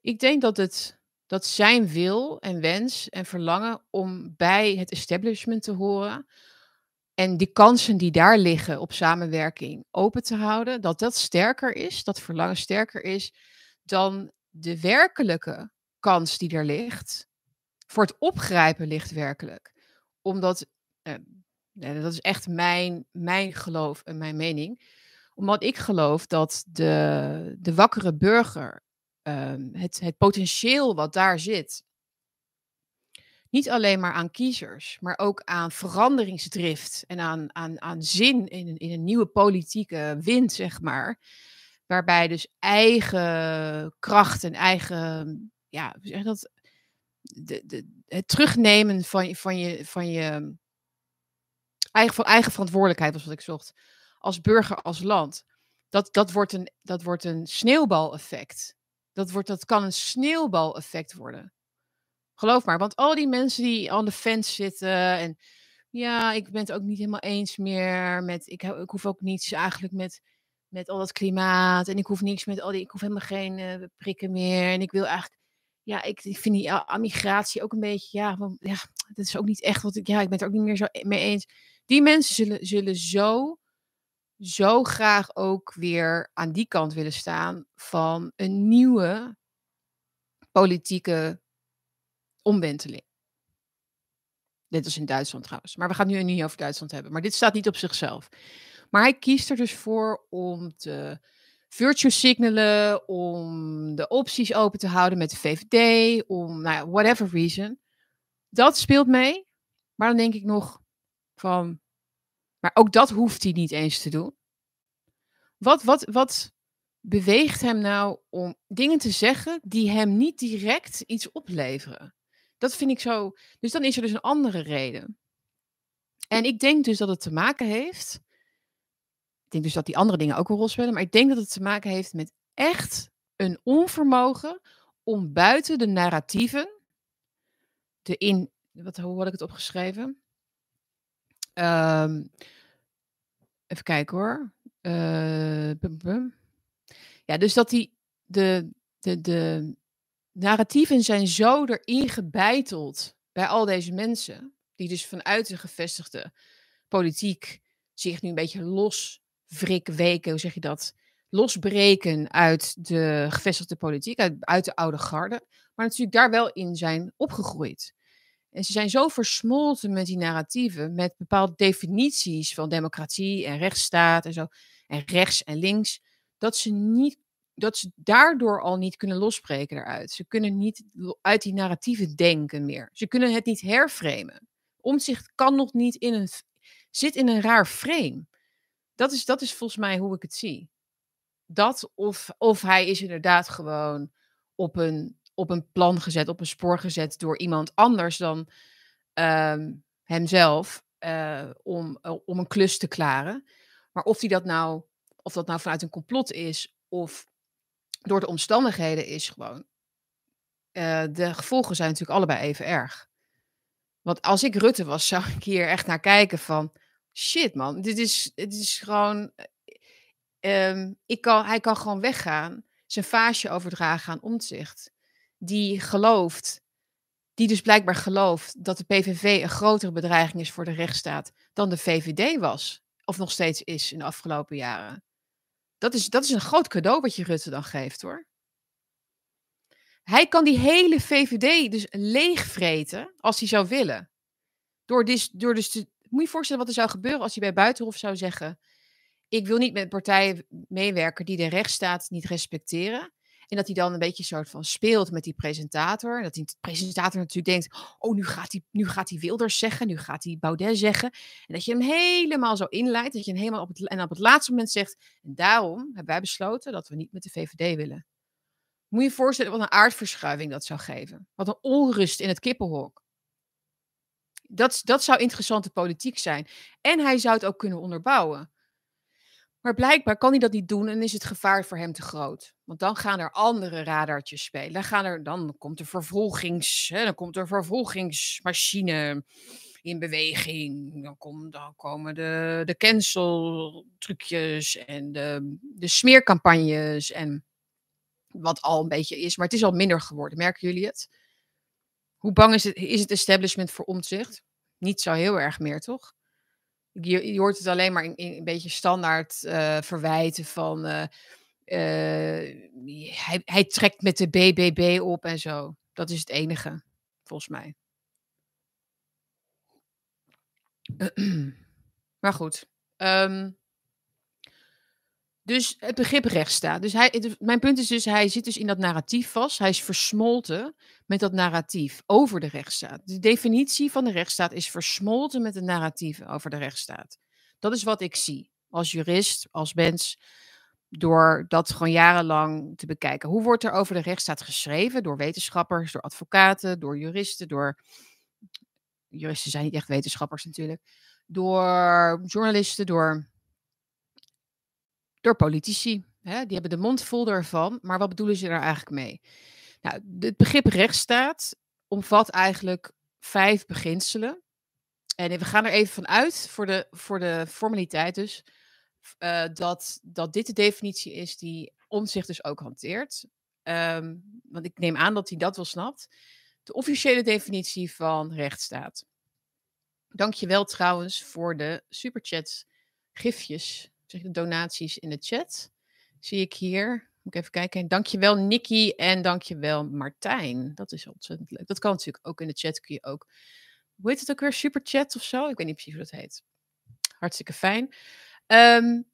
Ik denk dat het dat zijn wil en wens en verlangen om bij het establishment te horen en die kansen die daar liggen op samenwerking open te houden, dat dat sterker is, dat verlangen sterker is dan de werkelijke kans die er ligt. Voor het opgrijpen ligt werkelijk. Omdat, eh, dat is echt mijn, mijn geloof en mijn mening omdat ik geloof dat de, de wakkere burger, um, het, het potentieel wat daar zit, niet alleen maar aan kiezers, maar ook aan veranderingsdrift en aan, aan, aan zin in, in een nieuwe politieke wind, zeg maar. Waarbij dus eigen kracht en eigen, ja, zeg dat? De, de, het terugnemen van, van je, van je eigen, van eigen verantwoordelijkheid was wat ik zocht. Als burger, als land. Dat, dat, wordt, een, dat wordt een sneeuwbaleffect. Dat, wordt, dat kan een sneeuwbaleffect worden. Geloof maar, want al die mensen die aan de fence zitten en ja, ik ben het ook niet helemaal eens meer met, ik, ik hoef ook niets eigenlijk met, met al dat klimaat en ik hoef niks met al die, ik hoef helemaal geen eh, prikken meer en ik wil eigenlijk, ja, ik, vind die a- migratie ook een beetje, ja, ja, dat is ook niet echt wat ik, ja, ik ben het ook niet meer zo e- mee eens. Die mensen zullen, zullen zo, zo graag ook weer aan die kant willen staan van een nieuwe politieke omwenteling. Net als in Duitsland trouwens. Maar we gaan het nu niet over Duitsland hebben. Maar dit staat niet op zichzelf. Maar hij kiest er dus voor om te virtue signalen, om de opties open te houden met de VVD, om, nou whatever reason. Dat speelt mee. Maar dan denk ik nog van, maar ook dat hoeft hij niet eens te doen. Wat, wat, wat beweegt hem nou om dingen te zeggen die hem niet direct iets opleveren? Dat vind ik zo. Dus dan is er dus een andere reden. En ik denk dus dat het te maken heeft. Ik denk dus dat die andere dingen ook een rol spelen. Maar ik denk dat het te maken heeft met echt een onvermogen om buiten de narratieven. De in. Wat, hoe had ik het opgeschreven? Ehm, even kijken hoor. Bum, bum. Ja, dus dat die. De, de, de narratieven zijn zo erin gebeiteld bij al deze mensen. Die dus vanuit de gevestigde politiek zich nu een beetje loswrikweken, hoe zeg je dat? Losbreken uit de gevestigde politiek, uit, uit de oude garde. Maar natuurlijk daar wel in zijn opgegroeid. En ze zijn zo versmolten met die narratieven, met bepaalde definities van democratie en rechtsstaat en zo, en rechts en links, dat ze, niet, dat ze daardoor al niet kunnen losbreken eruit. Ze kunnen niet uit die narratieven denken meer. Ze kunnen het niet herframen. Omzicht kan nog niet in een, zit in een raar frame. Dat is, dat is volgens mij hoe ik het zie. Dat of, of hij is inderdaad gewoon op een, op een plan gezet, op een spoor gezet door iemand anders dan ehm, hemzelf eh, om, eh, om een klus te klaren. Maar of, die dat nou, of dat nou vanuit een complot is of door de omstandigheden is gewoon. eh, de gevolgen zijn natuurlijk allebei even erg. Want als ik Rutte was, *laughs* zou ik hier echt naar kijken van... Shit man, dit is, dit is gewoon... ehm, ik kan, hij kan gewoon weggaan, zijn vaasje overdragen aan Omtzigt. Die gelooft, die dus blijkbaar gelooft dat de PVV een grotere bedreiging is voor de rechtsstaat dan de VVD was. Of nog steeds is in de afgelopen jaren. Dat is, dat is een groot cadeau wat je Rutte dan geeft hoor. Hij kan die hele VVD dus leegvreten als hij zou willen. Door dus, door dus te, moet je voorstellen wat er zou gebeuren als hij bij Buitenhof zou zeggen: Ik wil niet met partijen meewerken die de rechtsstaat niet respecteren. En dat hij dan een beetje soort van speelt met die presentator. En dat die presentator natuurlijk denkt: Oh, nu gaat hij, nu gaat hij Wilders zeggen, nu gaat hij Baudet zeggen. En dat je hem helemaal zo inleidt. Dat je hem helemaal op en op het laatste moment zegt: En daarom hebben wij besloten dat we niet met de VVD willen. Moet je je voorstellen wat een aardverschuiving dat zou geven. Wat een onrust in het kippenhok. Dat zou interessante politiek zijn. En hij zou het ook kunnen onderbouwen. Maar blijkbaar kan hij dat niet doen en is het gevaar voor hem te groot. Want dan gaan er andere radartjes spelen. Dan, gaan er, dan komt er vervolgings, hè, dan komt er vervolgingsmachine in beweging. Dan, dan komen de, de cancel trucjes en de, de smeercampagnes en wat al een beetje is. Maar het is al minder geworden. Merken jullie het? Hoe bang is het, is het establishment voor omzicht? Niet zo heel erg meer, toch? Je, hoort het alleen maar in, een beetje standaard uh, verwijten van... Uh, uh, hij, hij trekt met de BBB op en zo. Dat is het enige, volgens mij. *clears throat* maar goed. Um, Dus het begrip rechtsstaat. Dus hij, mijn punt is dus, hij zit dus in dat narratief vast. Hij is versmolten met dat narratief over de rechtsstaat. De definitie van de rechtsstaat is versmolten met het narratief over de rechtsstaat. Dat is wat ik zie als jurist, als mens, door dat gewoon jarenlang te bekijken. Hoe wordt er over de rechtsstaat geschreven? Door wetenschappers, door advocaten, door juristen, door. Juristen zijn niet echt wetenschappers natuurlijk. Door journalisten, door door politici. Hè? Die hebben de mond vol ervan, maar wat bedoelen ze daar eigenlijk mee? Nou, het begrip rechtsstaat omvat eigenlijk vijf beginselen. En we gaan er even van uit, voor de, voor de formaliteit dus, uh, dat, dat dit de definitie is die zich dus ook hanteert. Um, want ik neem aan dat hij dat wel snapt. De officiële definitie van rechtsstaat. Dankjewel trouwens voor de superchat gifjes de donaties in de chat. Zie ik hier. Moet ik even kijken. Dankjewel Nicky en dankjewel Martijn. Dat is ontzettend leuk. Dat kan natuurlijk ook in de chat. Kun je ook. Hoe heet het ook weer? Superchat of zo? Ik weet niet precies hoe dat heet. Hartstikke fijn. Um,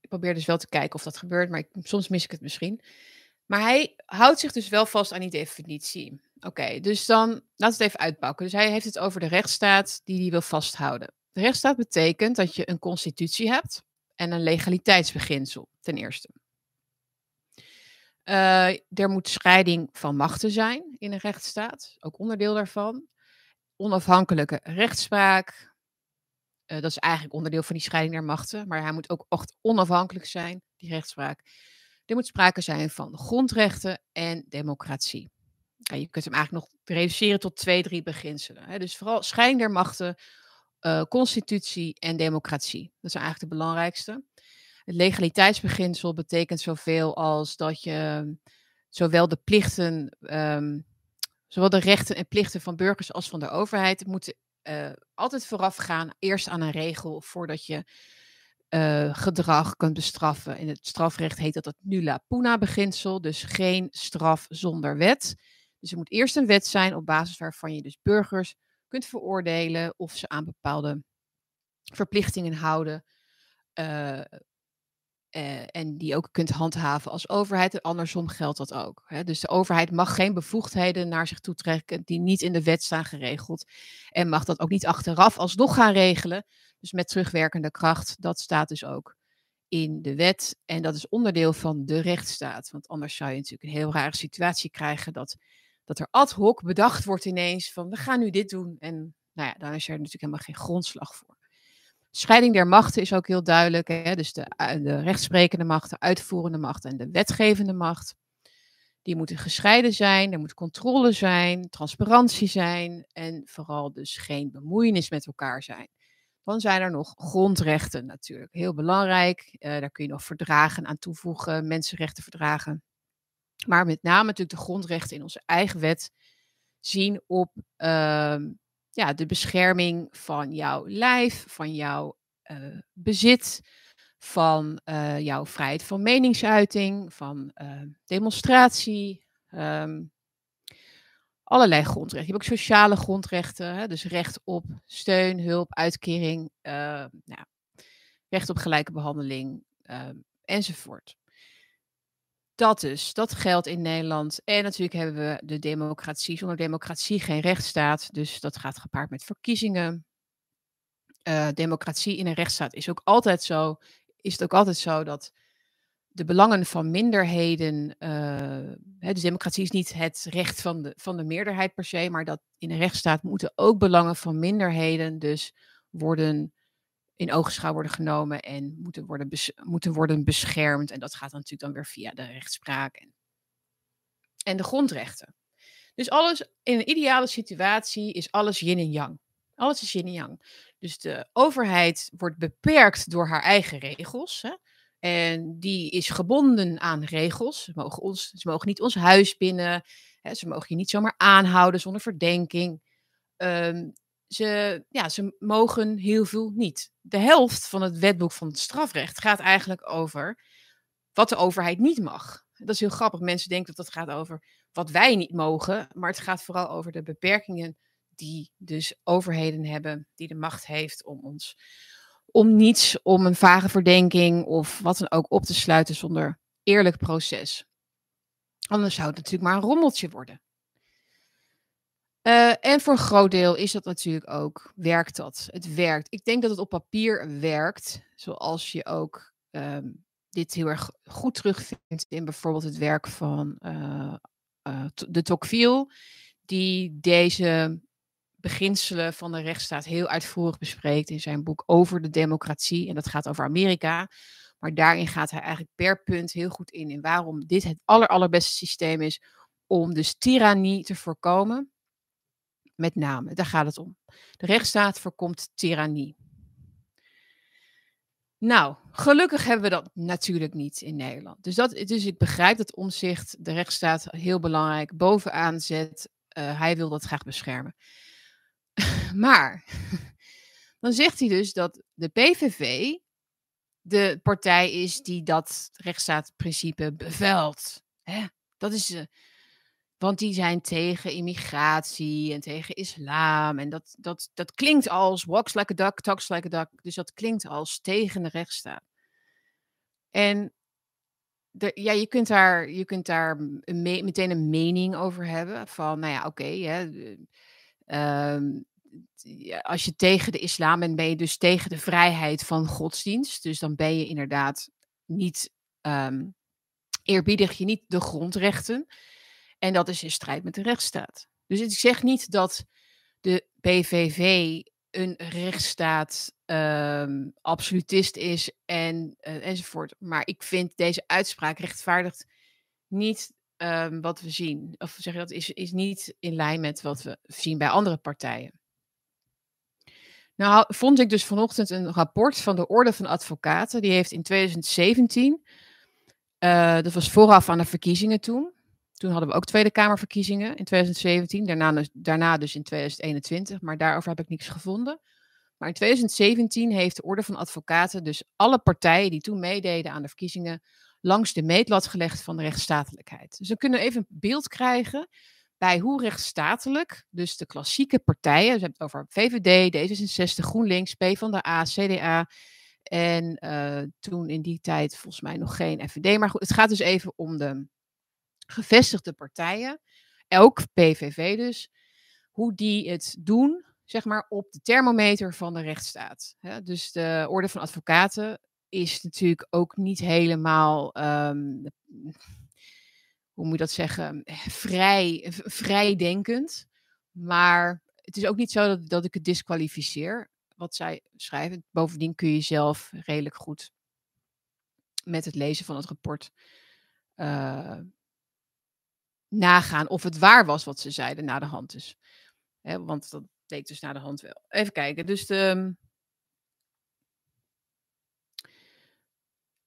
ik probeer dus wel te kijken of dat gebeurt, maar soms mis ik het misschien. Maar hij houdt zich dus wel vast aan die definitie. Oké, dus dan laten we het even uitpakken. Dus hij heeft het over de rechtsstaat die hij wil vasthouden. De rechtsstaat betekent dat je een constitutie hebt en een legaliteitsbeginsel, ten eerste. Uh, er moet scheiding van machten zijn in een rechtsstaat, ook onderdeel daarvan. Onafhankelijke rechtspraak, uh, dat is eigenlijk onderdeel van die scheiding der machten, maar hij moet ook echt onafhankelijk zijn, die rechtspraak. Er moet sprake zijn van grondrechten en democratie. Je kunt hem eigenlijk nog reduceren tot twee, drie beginselen. Hè. Dus vooral scheiding der machten, uh, constitutie en democratie. Dat zijn eigenlijk de belangrijkste. Het legaliteitsbeginsel betekent zoveel als dat je zowel de plichten, um, zowel de rechten en plichten van burgers als van de overheid moeten uh, altijd vooraf gaan, eerst aan een regel voordat je uh, gedrag kunt bestraffen. In het strafrecht heet dat het nulla puna beginsel, dus geen straf zonder wet. Dus er moet eerst een wet zijn op basis waarvan je dus burgers kunt veroordelen of ze aan bepaalde verplichtingen houden. Uh, uh, en die ook kunt handhaven als overheid. En andersom geldt dat ook. Hè? Dus de overheid mag geen bevoegdheden naar zich toe trekken die niet in de wet staan geregeld. En mag dat ook niet achteraf alsnog gaan regelen. Dus met terugwerkende kracht. Dat staat dus ook in de wet. En dat is onderdeel van de rechtsstaat. Want anders zou je natuurlijk een heel rare situatie krijgen dat dat er ad hoc bedacht wordt ineens van we gaan nu dit doen. En nou ja, dan is er natuurlijk helemaal geen grondslag voor. Scheiding der machten is ook heel duidelijk. Hè? Dus de, eh, de rechtsprekende macht, de uitvoerende macht en de wetgevende macht. Die moeten gescheiden zijn, er moet controle zijn, transparantie zijn en vooral dus geen bemoeienis met elkaar zijn. Dan zijn er nog grondrechten natuurlijk, heel belangrijk. Uh, daar kun je nog verdragen aan toevoegen, mensenrechtenverdragen. Maar met name natuurlijk de grondrechten in onze eigen wet zien op uh, ja, de bescherming van jouw lijf, van jouw uh, bezit, van uh, jouw vrijheid van meningsuiting, van uh, demonstratie. Um, allerlei grondrechten. Je hebt ook sociale grondrechten, hè, dus recht op steun, hulp, uitkering, nou, recht op gelijke behandeling ehm, enzovoort. Dat dus, dat geldt in Nederland. En natuurlijk hebben we de democratie. Zonder democratie geen rechtsstaat. Dus dat gaat gepaard met verkiezingen. Uh, democratie in een rechtsstaat is ook altijd zo. Is het ook altijd zo dat de belangen van minderheden. Uh, dus democratie is niet het recht van de, van de meerderheid per se. Maar dat in een rechtsstaat moeten ook belangen van minderheden dus worden in oogschouw worden genomen en moeten worden, moeten worden beschermd. En dat gaat dan natuurlijk dan weer via de rechtspraak en, en de grondrechten. Dus alles in een ideale situatie is alles yin en yang. Alles is yin en yang. Dus de overheid wordt beperkt door haar eigen regels. Hè? En die is gebonden aan regels. Ze mogen, ons, ze mogen niet ons huis binnen. Hè? Ze mogen je niet zomaar aanhouden zonder verdenking. Um, ze, ja, ze mogen heel veel niet. De helft van het wetboek van het strafrecht gaat eigenlijk over wat de overheid niet mag. Dat is heel grappig. Mensen denken dat dat gaat over wat wij niet mogen, maar het gaat vooral over de beperkingen die dus overheden hebben, die de macht heeft om ons om niets, om een vage verdenking of wat dan ook op te sluiten zonder eerlijk proces. Anders zou het natuurlijk maar een rommeltje worden. Uh, en voor een groot deel is dat natuurlijk ook, werkt dat. Het werkt. Ik denk dat het op papier werkt, zoals je ook um, dit heel erg goed terugvindt in bijvoorbeeld het werk van uh, uh, de Tocqueville, die deze beginselen van de rechtsstaat heel uitvoerig bespreekt in zijn boek over de democratie. En dat gaat over Amerika. Maar daarin gaat hij eigenlijk per punt heel goed in in waarom dit het aller, allerbeste systeem is om dus tirannie te voorkomen. Met name, daar gaat het om. De rechtsstaat voorkomt tirannie. Nou, gelukkig hebben we dat natuurlijk niet in Nederland. Dus, dat, dus ik begrijp dat omzicht de rechtsstaat heel belangrijk bovenaan zet. Uh, hij wil dat graag beschermen. *laughs* maar *laughs* dan zegt hij dus dat de PVV de partij is die dat rechtsstaatprincipe bevelt. Hè? Dat is, uh, want die zijn tegen immigratie en tegen islam. En dat, dat, dat klinkt als walks like a duck, talks like a duck. Dus dat klinkt als tegen de rechtsstaat. En de, ja, je kunt daar, je kunt daar een meteen een mening over hebben. Van, nou ja, oké, um, als je tegen de islam bent, ben je dus tegen de vrijheid van godsdienst. Dus dan ben je inderdaad niet, um, eerbiedig je niet de grondrechten. En dat is in strijd met de rechtsstaat. Dus ik zeg niet dat de PVV een rechtsstaat um, absolutist is en, uh, enzovoort. Maar ik vind deze uitspraak rechtvaardigt niet um, wat we zien. Of zeg je dat is, is niet in lijn met wat we zien bij andere partijen. Nou, vond ik dus vanochtend een rapport van de Orde van Advocaten. Die heeft in 2017, uh, dat was vooraf aan de verkiezingen toen, toen hadden we ook Tweede Kamerverkiezingen in 2017. Daarna, dus, daarna dus in 2021, maar daarover heb ik niks gevonden. Maar in 2017 heeft de Orde van Advocaten dus alle partijen die toen meededen aan de verkiezingen langs de meetlat gelegd van de rechtsstatelijkheid. Dus dan kunnen we even een beeld krijgen bij hoe rechtsstatelijk, dus de klassieke partijen, dus we hebben het over VVD, D66, GroenLinks, PvdA, CDA en uh, toen in die tijd volgens mij nog geen FVD. Maar goed, het gaat dus even om de gevestigde partijen, ook PVV dus, hoe die het doen, zeg maar, op de thermometer van de rechtsstaat. dus de Orde van Advocaten is natuurlijk ook niet helemaal, um, hoe moet je dat zeggen, vrij, vrijdenkend. Maar het is ook niet zo dat, dat ik het disqualificeer, wat zij schrijven. Bovendien kun je zelf redelijk goed met het lezen van het rapport uh, nagaan of het waar was wat ze zeiden na de hand dus. Want dat bleek dus na de hand wel. Even kijken. Dus de.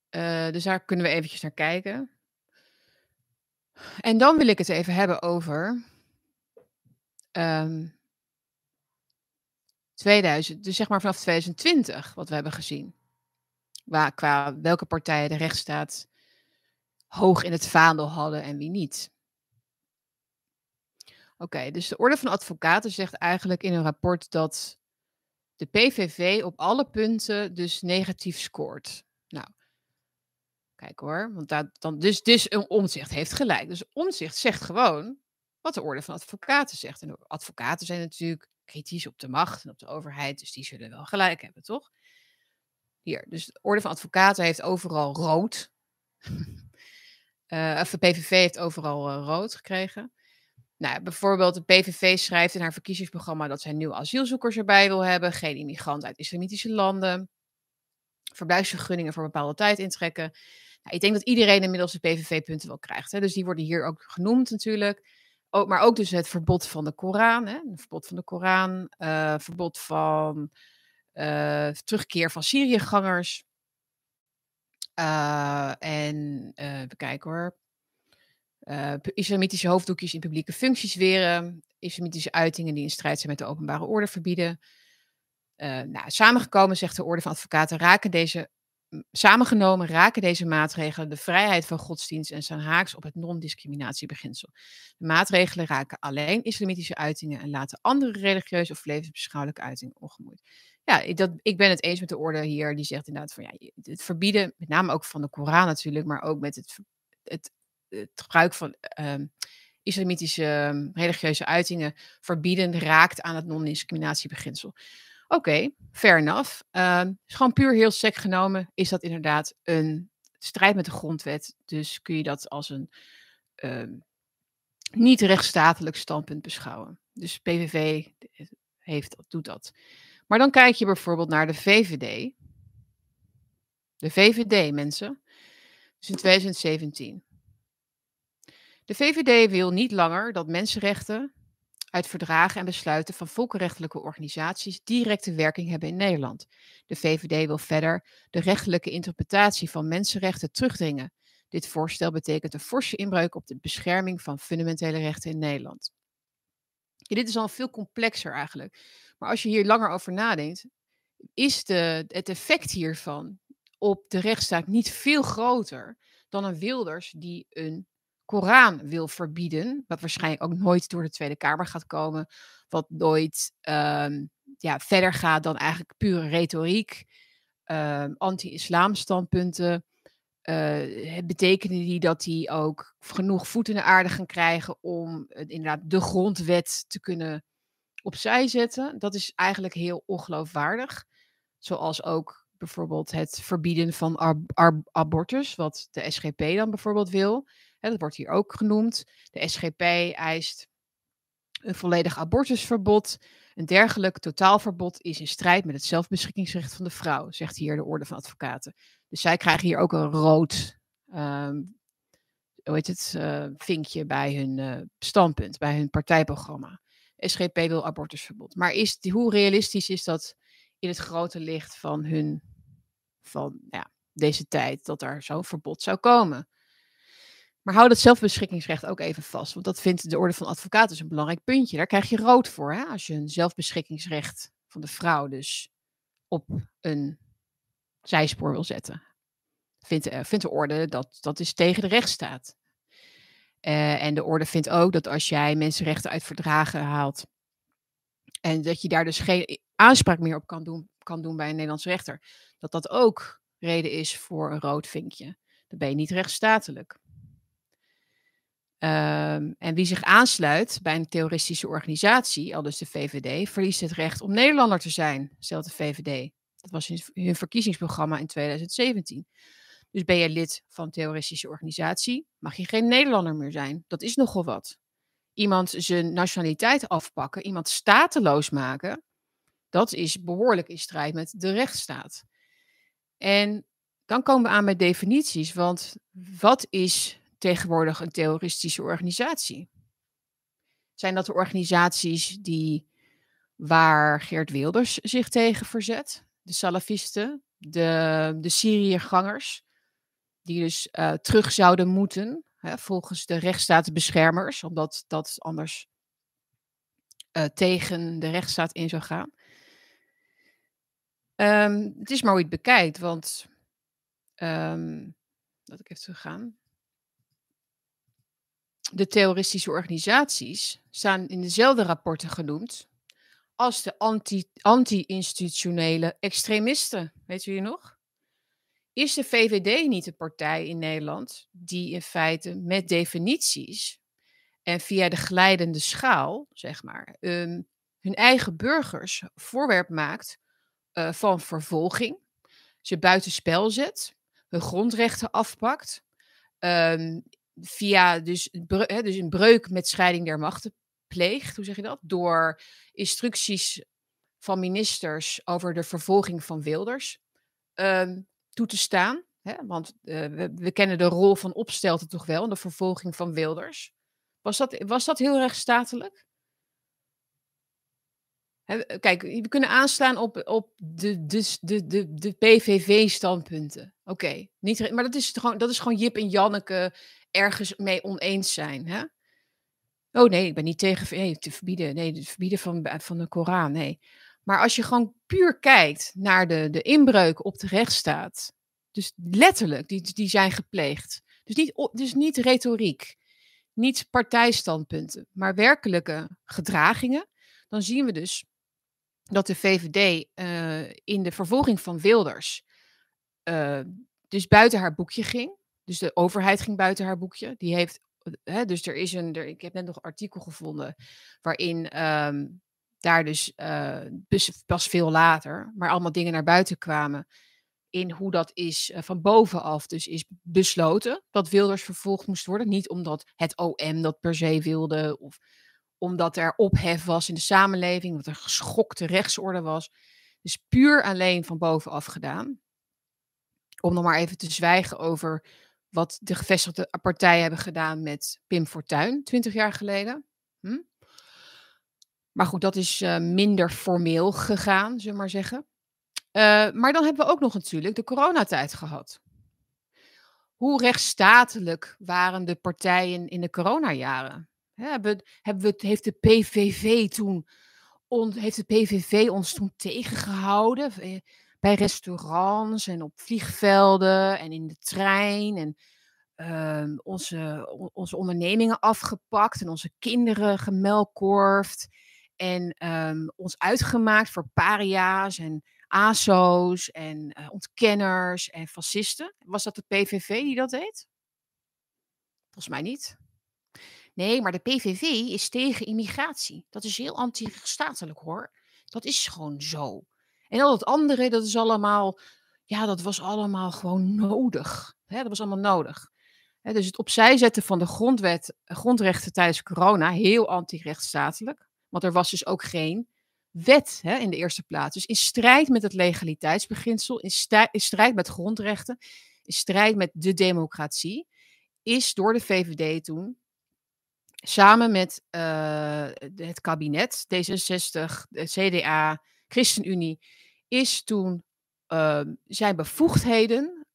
Uh, dus daar kunnen we eventjes naar kijken. En dan wil ik het even hebben over. Um, 2000, dus zeg maar vanaf 2020, wat we hebben gezien. Qua welke partijen de rechtsstaat hoog in het vaandel hadden en wie niet. Oké, dus de Orde van Advocaten zegt eigenlijk in een rapport dat de PVV op alle punten dus negatief scoort. Nou, kijk hoor, want dat, dan, dus, dus een omzicht heeft gelijk. Dus omzicht zegt gewoon wat de Orde van Advocaten zegt. En advocaten zijn natuurlijk kritisch op de macht en op de overheid, dus die zullen wel gelijk hebben, toch? Hier, dus de Orde van Advocaten heeft overal rood. uh, *laughs* of de PVV heeft overal uh, rood gekregen. Nou, bijvoorbeeld de PVV schrijft in haar verkiezingsprogramma dat zij nieuwe asielzoekers erbij wil hebben, geen immigranten uit islamitische landen, verblijfsvergunningen voor bepaalde tijd intrekken. Nou, ik denk dat iedereen inmiddels de PVV-punten wel krijgt. Hè? Dus die worden hier ook genoemd natuurlijk. Ook, maar ook dus het verbod van de Koran. Hè? Verbod van de Koran. Uh, verbod van uh, terugkeer van Syriëgangers. Uh, en even kijken hoor. Uh, islamitische hoofddoekjes in publieke functies weren. Islamitische uitingen die in strijd zijn met de openbare orde verbieden. Uh, nou, samengekomen, zegt de Orde van Advocaten, raken deze, samengenomen raken deze maatregelen de vrijheid van godsdienst en staan haaks op het non-discriminatiebeginsel. De maatregelen raken alleen islamitische uitingen en laten andere religieuze of levensbeschouwelijke uitingen ongemoeid. ja, ik, dat, ik ben het eens met de orde hier. Die zegt inderdaad van ja, het verbieden, met name ook van de Koran natuurlijk, maar ook met het, het, het gebruik van ehm, islamitische ehm, religieuze uitingen verbieden raakt aan het non-discriminatiebeginsel. Oké, fair enough. Uh, gewoon puur heel sec genomen is dat inderdaad een strijd met de grondwet. Dus kun je dat als een niet rechtsstatelijk standpunt beschouwen. Dus PVV heeft, doet dat. Maar dan kijk je bijvoorbeeld naar de VVD. De VVD, mensen. Dus in 2017. De VVD wil niet langer dat mensenrechten uit verdragen en besluiten van volkenrechtelijke organisaties directe werking hebben in Nederland. De VVD wil verder de rechtelijke interpretatie van mensenrechten terugdringen. Dit voorstel betekent een forse inbreuk op de bescherming van fundamentele rechten in Nederland. dit is al veel complexer eigenlijk. Maar als je hier langer over nadenkt, is de, het effect hiervan op de rechtsstaat niet veel groter dan een Wilders die een Koran wil verbieden, wat waarschijnlijk ook nooit door de Tweede Kamer gaat komen, wat nooit ehm, ja, verder gaat dan eigenlijk pure retoriek, um, anti-islam standpunten. Uh, die dat die ook genoeg voet in de aarde gaan krijgen om inderdaad de grondwet te kunnen opzij zetten? Dat is eigenlijk heel ongeloofwaardig. Zoals ook bijvoorbeeld het verbieden van abortus, wat de SGP dan bijvoorbeeld wil. Dat wordt hier ook genoemd. De SGP eist een volledig abortusverbod. Een dergelijk totaalverbod is in strijd met het zelfbeschikkingsrecht van de vrouw, zegt hier de Orde van Advocaten. Dus zij krijgen hier ook een rood um, hoe heet het, uh, vinkje bij hun uh, standpunt, bij hun partijprogramma. SGP wil abortusverbod. Maar is, hoe realistisch is dat in het grote licht van hun, van ja, deze tijd, dat er zo'n verbod zou komen? Maar hou dat zelfbeschikkingsrecht ook even vast. Want dat vindt de Orde van Advocaten dus een belangrijk puntje. Daar krijg je rood voor. Hè? Als je een zelfbeschikkingsrecht van de vrouw dus op een zijspoor wil zetten. Vindt, uh, vindt de orde dat dat is tegen de rechtsstaat. Uh, en de orde vindt ook dat als jij mensenrechten uit verdragen haalt. En dat je daar dus geen aanspraak meer op kan doen, kan doen bij een Nederlandse rechter. Dat dat ook reden is voor een rood vinkje. Dan ben je niet rechtsstatelijk. Um, en wie zich aansluit bij een terroristische organisatie, al dus de VVD, verliest het recht om Nederlander te zijn, stelt de VVD. Dat was in hun verkiezingsprogramma in 2017. Dus ben je lid van een terroristische organisatie, mag je geen Nederlander meer zijn. Dat is nogal wat. Iemand zijn nationaliteit afpakken, iemand stateloos maken, dat is behoorlijk in strijd met de rechtsstaat. En dan komen we aan met definities, want wat is tegenwoordig een terroristische organisatie? Zijn dat de organisaties die, waar Geert Wilders zich tegen verzet? De salafisten, de, de Syriëgangers, die dus uh, terug zouden moeten, hè, volgens de rechtsstaatbeschermers, omdat dat anders uh, tegen de rechtsstaat in zou gaan. Um, het is maar hoe het bekijkt, want um, laat ik even teruggaan. De terroristische organisaties staan in dezelfde rapporten genoemd als de anti-institutionele anti extremisten. Weet u nog? Is de VVD niet een partij in Nederland die in feite met definities en via de glijdende schaal, zeg maar, um, hun eigen burgers voorwerp maakt uh, van vervolging, ze buitenspel zet, hun grondrechten afpakt, um, via dus, dus een breuk met scheiding der machten pleegt, hoe zeg je dat? Door instructies van ministers over de vervolging van Wilders. Um, toe te staan. Want uh, we, kennen de rol van Opstelten toch wel de vervolging van Wilders. Was dat, was dat heel erg kijk, we kunnen aanslaan op, op de, de, de, de, de PVV-standpunten. Oké, okay. maar dat is, gewoon, dat is gewoon Jip en Janneke ergens mee oneens zijn. Hè? Oh nee, ik ben niet tegen nee, te verbieden. Nee, het verbieden van, van de Koran. Nee. Maar als je gewoon puur kijkt naar de, de inbreuk op de rechtsstaat, dus letterlijk, die, die zijn gepleegd. Dus niet, dus niet retoriek, niet partijstandpunten, maar werkelijke gedragingen. Dan zien we dus dat de VVD uh, in de vervolging van Wilders uh, dus buiten haar boekje ging. Dus de overheid ging buiten haar boekje. Die heeft, hè, dus er is een, er, ik heb net nog een artikel gevonden waarin um, daar dus, uh, pas veel later, maar allemaal dingen naar buiten kwamen in hoe dat is van bovenaf dus is besloten dat Wilders vervolgd moest worden. Niet omdat het OM dat per se wilde of omdat er ophef was in de samenleving, dat er geschokte rechtsorde was. Dus puur alleen van bovenaf gedaan. Om nog maar even te zwijgen over wat de gevestigde partijen hebben gedaan met Pim Fortuyn 20 jaar geleden. Hm? Maar goed, dat is uh, minder formeel gegaan, zullen we maar zeggen. Uh, maar dan hebben we ook nog natuurlijk de coronatijd gehad. Hoe rechtsstatelijk waren de partijen in de coronajaren? Hebben, hebben we, heeft de PVV toen heeft de PVV ons toen tegengehouden eh, bij restaurants en op vliegvelden en in de trein en uh, onze, onze ondernemingen afgepakt en onze kinderen gemelkorfd en um, ons uitgemaakt voor paria's en ASO's en uh, ontkenners en fascisten. Was dat de PVV die dat deed? Volgens mij niet. Nee, maar de PVV is tegen immigratie. Dat is heel anti-statelijk hoor. Dat is gewoon zo. En al het andere, dat is allemaal, ja, dat was allemaal gewoon nodig. Dat was allemaal nodig. Dus het opzij zetten van de grondwet, grondrechten tijdens corona, heel anti-rechtsstatelijk. Want er was dus ook geen wet in de eerste plaats. Dus in strijd met het legaliteitsbeginsel, in, in strijd met grondrechten, in strijd met de democratie, is door de VVD toen samen met uh, het kabinet, D66, de CDA, ChristenUnie, is toen uh, zijn bevoegdheden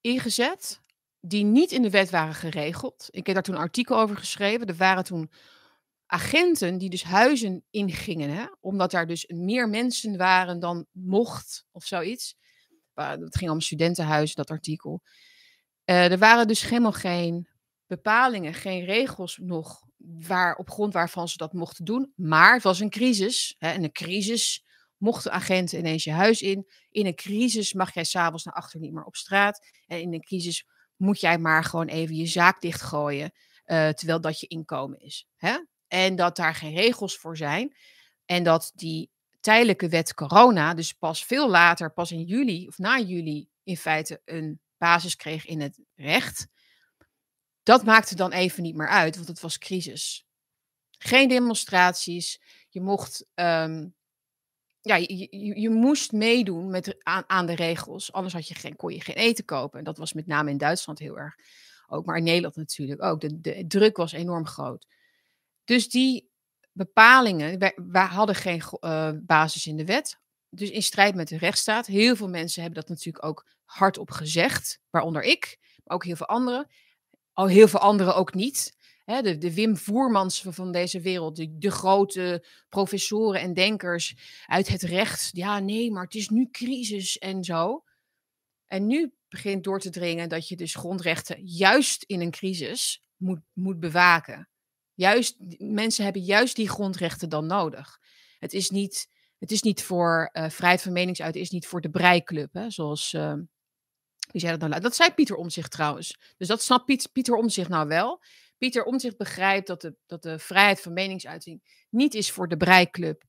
ingezet die niet in de wet waren geregeld. Ik heb daar toen een artikel over geschreven. Er waren toen agenten die dus huizen ingingen, hè, omdat daar dus meer mensen waren dan mocht of zoiets. Het ging om studentenhuizen, dat artikel. Uh, er waren dus helemaal geen bepalingen, geen regels nog waar, op grond waarvan ze dat mochten doen. Maar het was een crisis. Hè, en een crisis mochten agenten ineens je huis in. In een crisis mag jij s'avonds naar achter niet meer op straat. En in een crisis moet jij maar gewoon even je zaak dichtgooien. Uh, terwijl dat je inkomen is. Hè? En dat daar geen regels voor zijn. En dat die tijdelijke wet corona, dus pas veel later, pas in juli of na juli, in feite een basis kreeg in het recht. Dat maakte dan even niet meer uit, want het was crisis. Geen demonstraties. Je mocht. Um, ja, je, je, moest meedoen met, aan, de regels. Anders had je geen, kon je geen eten kopen. En dat was met name in Duitsland heel erg. Ook, maar in Nederland natuurlijk ook. De, de druk was enorm groot. Dus die bepalingen, wij, hadden geen uh, basis in de wet. Dus in strijd met de rechtsstaat. Heel veel mensen hebben dat natuurlijk ook hardop gezegd. Waaronder ik, maar ook heel veel anderen al heel veel anderen ook niet. Hè, de, de Wim Voermans van deze wereld, de, de grote professoren en denkers uit het recht. Ja, nee, maar het is nu crisis en zo. En nu begint door te dringen dat je dus grondrechten juist in een crisis moet, moet bewaken. Juist, mensen hebben juist die grondrechten dan nodig. Het is niet, het is niet voor uh, vrijheid van meningsuiting, is niet voor de breiklub, hè, zoals uh, wie dat nou? Dat zei Pieter Omzicht trouwens. Dus dat snapt Piet, Pieter Omzicht nou wel. Pieter Omzicht begrijpt dat de, dat de vrijheid van meningsuiting niet is voor de breiklub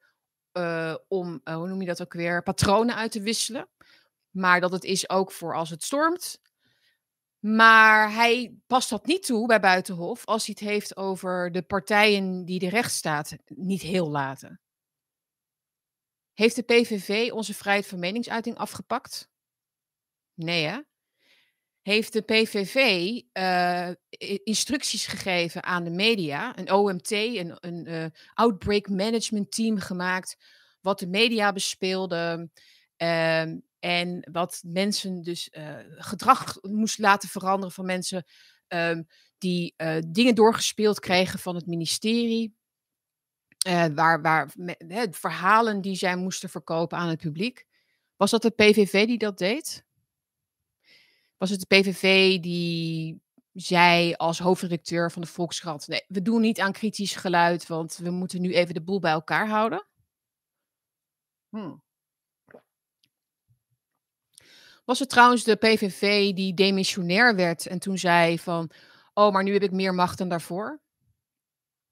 uh, om, uh, hoe noem je dat ook weer, patronen uit te wisselen. Maar dat het is ook voor als het stormt. Maar hij past dat niet toe bij Buitenhof als hij het heeft over de partijen die de rechtsstaat niet heel laten. Heeft de PVV onze vrijheid van meningsuiting afgepakt? Nee, hè? Heeft de PVV uh, instructies gegeven aan de media, een OMT, een, een uh, outbreak management team gemaakt, wat de media bespeelde uh, en wat mensen dus uh, gedrag moest laten veranderen van mensen ehm, die dingen doorgespeeld kregen van het ministerie. waar, waar verhalen die zij moesten verkopen aan het publiek. Was dat de PVV die dat deed? Was het de PVV die zei als hoofdredacteur van de Volkskrant: nee, we doen niet aan kritisch geluid, want we moeten nu even de boel bij elkaar houden? Hmm. Was het trouwens de PVV die demissionair werd en toen zei van, oh, maar nu heb ik meer macht dan daarvoor?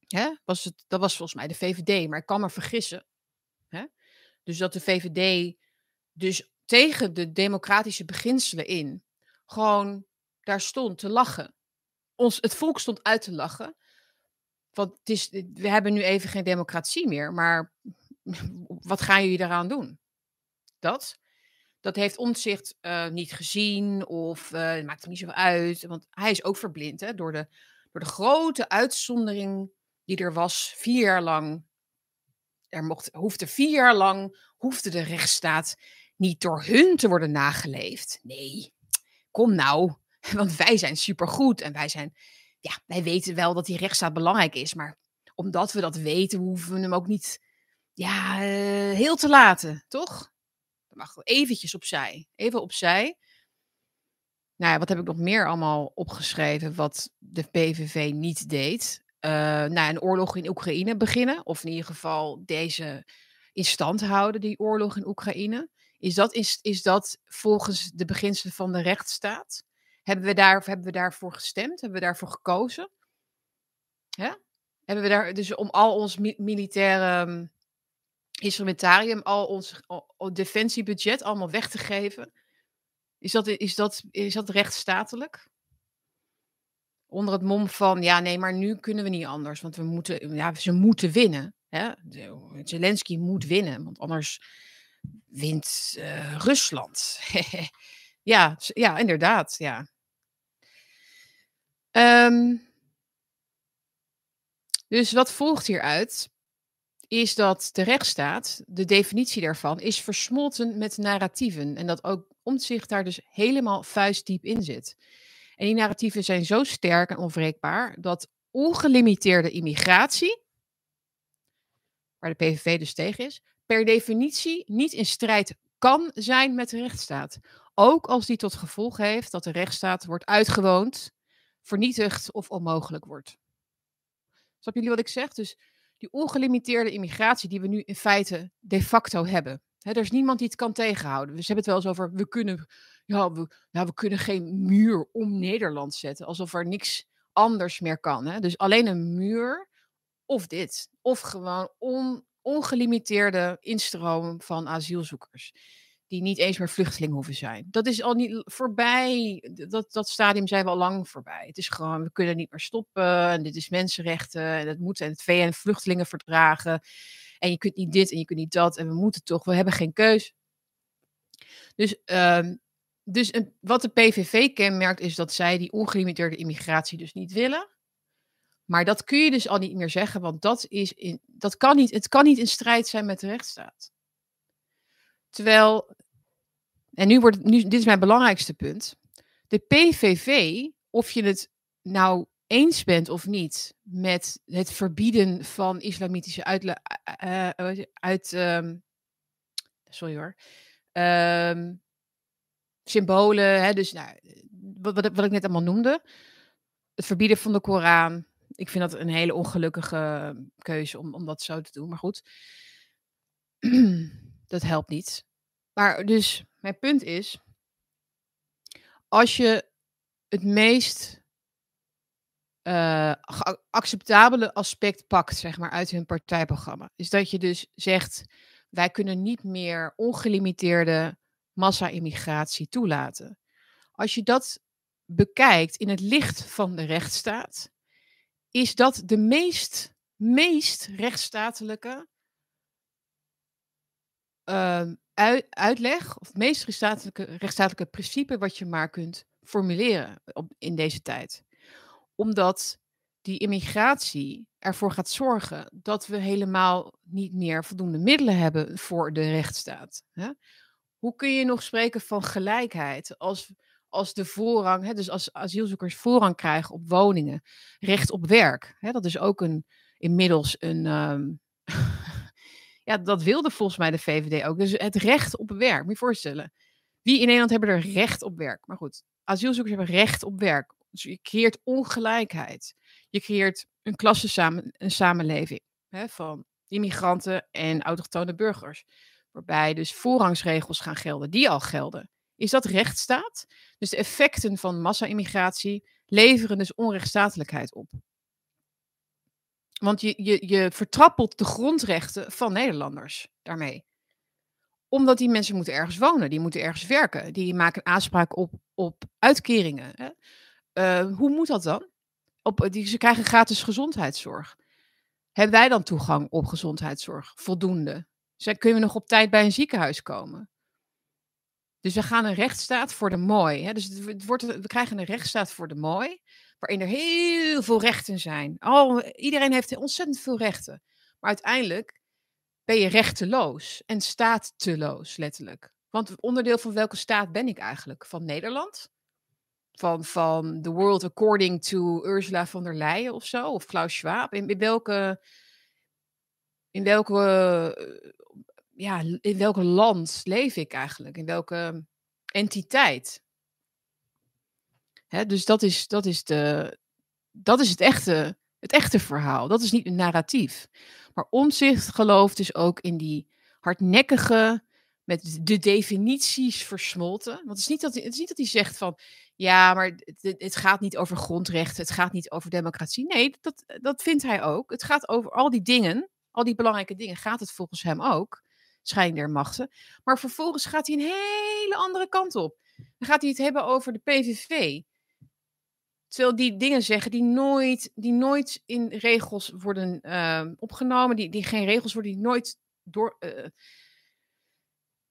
Hè? Was het, dat was volgens mij de VVD, maar ik kan me vergissen. Hè? Dus dat de VVD dus tegen de democratische beginselen in gewoon daar stond te lachen. Ons, het volk stond uit te lachen. Want het is, we hebben nu even geen democratie meer, maar *laughs* wat gaan jullie daaraan doen? Dat. Dat heeft Omtzigt uh, niet gezien of het maakt hem niet zo uit. Want hij is ook verblind hè, door, de, door de grote uitzondering die er was. Vier jaar lang. Er mocht, hoefde vier jaar lang hoefde de rechtsstaat niet door hun te worden nageleefd. Nee, kom nou. *laughs* Want wij zijn supergoed en wij zijn, ja, wij weten wel dat die rechtsstaat belangrijk is. Maar omdat we dat weten, hoeven we hem ook niet, ja, uh, heel te laten, toch? Dat mag eventjes opzij. Even opzij. Nou ja, wat heb ik nog meer allemaal opgeschreven wat de PVV niet deed? Uh, nou, een oorlog in Oekraïne beginnen. Of in ieder geval deze in stand houden, die oorlog in Oekraïne. Is dat, is, is dat volgens de beginselen van de rechtsstaat? Hebben we, daar, hebben we daarvoor gestemd? Hebben we daarvoor gekozen? Hebben we daar dus om al ons mi militaire instrumentarium, al ons defensiebudget allemaal weg te geven. Is dat, is dat, is dat rechtsstatelijk? Onder het mom van, ja nee, maar nu kunnen we niet anders, want we moeten, ja, ze moeten winnen. Hè? Zelensky moet winnen, want anders wint uh, Rusland. *laughs* ja, ja, inderdaad, ja. Um, dus wat volgt hieruit? is dat de rechtsstaat, de definitie daarvan, is versmolten met narratieven. En dat ook omzicht daar dus helemaal vuistdiep in zit. En die narratieven zijn zo sterk en onwreekbaar dat ongelimiteerde immigratie, waar de PVV dus tegen is, per definitie niet in strijd kan zijn met de rechtsstaat. Ook als die tot gevolg heeft dat de rechtsstaat wordt uitgewoond, vernietigd of onmogelijk wordt. Snap jullie wat ik zeg? Dus die ongelimiteerde immigratie die we nu in feite de facto hebben. er is niemand die het kan tegenhouden. We hebben het wel eens over, we kunnen, ja, we, we kunnen geen muur om Nederland zetten. Alsof er niks anders meer kan. Dus alleen een muur of dit. Of gewoon on, ongelimiteerde instroom van asielzoekers die niet eens meer vluchteling hoeven zijn. Dat is al niet voorbij. Dat, dat stadium zijn we al lang voorbij. Het is gewoon, we kunnen niet meer stoppen. En dit is mensenrechten. En dat moet. En het VN-vluchtelingenverdragen. En je kunt niet dit en je kunt niet dat. En we moeten toch. We hebben geen keus. Dus, um, dus wat de PVV kenmerkt is dat zij die ongelimiteerde immigratie dus niet willen. Maar dat kun je dus al niet meer zeggen, want dat, is in, dat kan niet, het kan niet in strijd zijn met de rechtsstaat. Terwijl, en nu wordt nu, dit is mijn belangrijkste punt. De PVV, of je het nou eens bent of niet met het verbieden van islamitische uitle uh, uh, uit, um, sorry hoor, um, symbolen, hè, dus nou, wat, wat, wat ik net allemaal noemde, het verbieden van de Koran. Ik vind dat een hele ongelukkige keuze om, om dat zo te doen, maar goed *clears throat* dat helpt niet. Maar dus, mijn punt is, als je het meest uh, acceptabele aspect pakt, zeg maar, uit hun partijprogramma, is dat je dus zegt, wij kunnen niet meer ongelimiteerde massa-immigratie toelaten. Als je dat bekijkt in het licht van de rechtsstaat, is dat de meest, meest rechtsstatelijke uh, uitleg, of het meest rechtsstatelijke, rechtsstatelijke principe wat je maar kunt formuleren op, in deze tijd. Omdat die immigratie ervoor gaat zorgen dat we helemaal niet meer voldoende middelen hebben voor de rechtsstaat. Hè? Hoe kun je nog spreken van gelijkheid als, als de voorrang, hè, dus als asielzoekers voorrang krijgen op woningen, recht op werk? Hè? Dat is ook een, inmiddels een, um, *laughs* ja, dat wilde volgens mij de VVD ook. Dus het recht op werk, moet je voorstellen. Wie in Nederland hebben er recht op werk? Maar goed, asielzoekers hebben recht op werk. Dus je creëert ongelijkheid. Je creëert een klasse samen, een samenleving hè, van immigranten en autochtone burgers. waarbij dus voorrangsregels gaan gelden, die al gelden. Is dat rechtsstaat? Dus de effecten van massa-immigratie leveren dus onrechtsstatelijkheid op. Want je, je, je vertrappelt de grondrechten van Nederlanders daarmee. Omdat die mensen moeten ergens wonen, die moeten ergens werken, die maken aanspraak op, op uitkeringen. Hè? Uh, hoe moet dat dan? Op, die, ze krijgen gratis gezondheidszorg. Hebben wij dan toegang op gezondheidszorg? Voldoende? Zijn, kunnen we nog op tijd bij een ziekenhuis komen? Dus we gaan een rechtsstaat voor de mooi. Hè? Dus het wordt, we krijgen een rechtsstaat voor de mooi, waarin er heel veel rechten zijn. Oh, iedereen heeft ontzettend veel rechten. Maar uiteindelijk ben je rechteloos en staatteloos, letterlijk. Want onderdeel van welke staat ben ik eigenlijk? Van Nederland? Van, van The World According to Ursula von der Leyen of zo? Of Klaus Schwab? In, in welke, in welke ja, in welk land leef ik eigenlijk? In welke entiteit? Hè, dus dat is, dat, is de, dat is het echte, het echte verhaal. Dat is niet een narratief. Maar omzicht gelooft dus ook in die hardnekkige, met de definities versmolten. Want het is niet dat, het is niet dat hij zegt van, ja, maar het, het, gaat niet over grondrechten, het gaat niet over democratie. Nee, dat, dat vindt hij ook. Het gaat over al die dingen, al die belangrijke dingen, gaat het volgens hem ook scheiding der machten. Maar vervolgens gaat hij een hele andere kant op. Dan gaat hij het hebben over de PVV. Terwijl die dingen zeggen die nooit, die nooit in regels worden uh, opgenomen, die, die geen regels worden, die nooit door. Uh,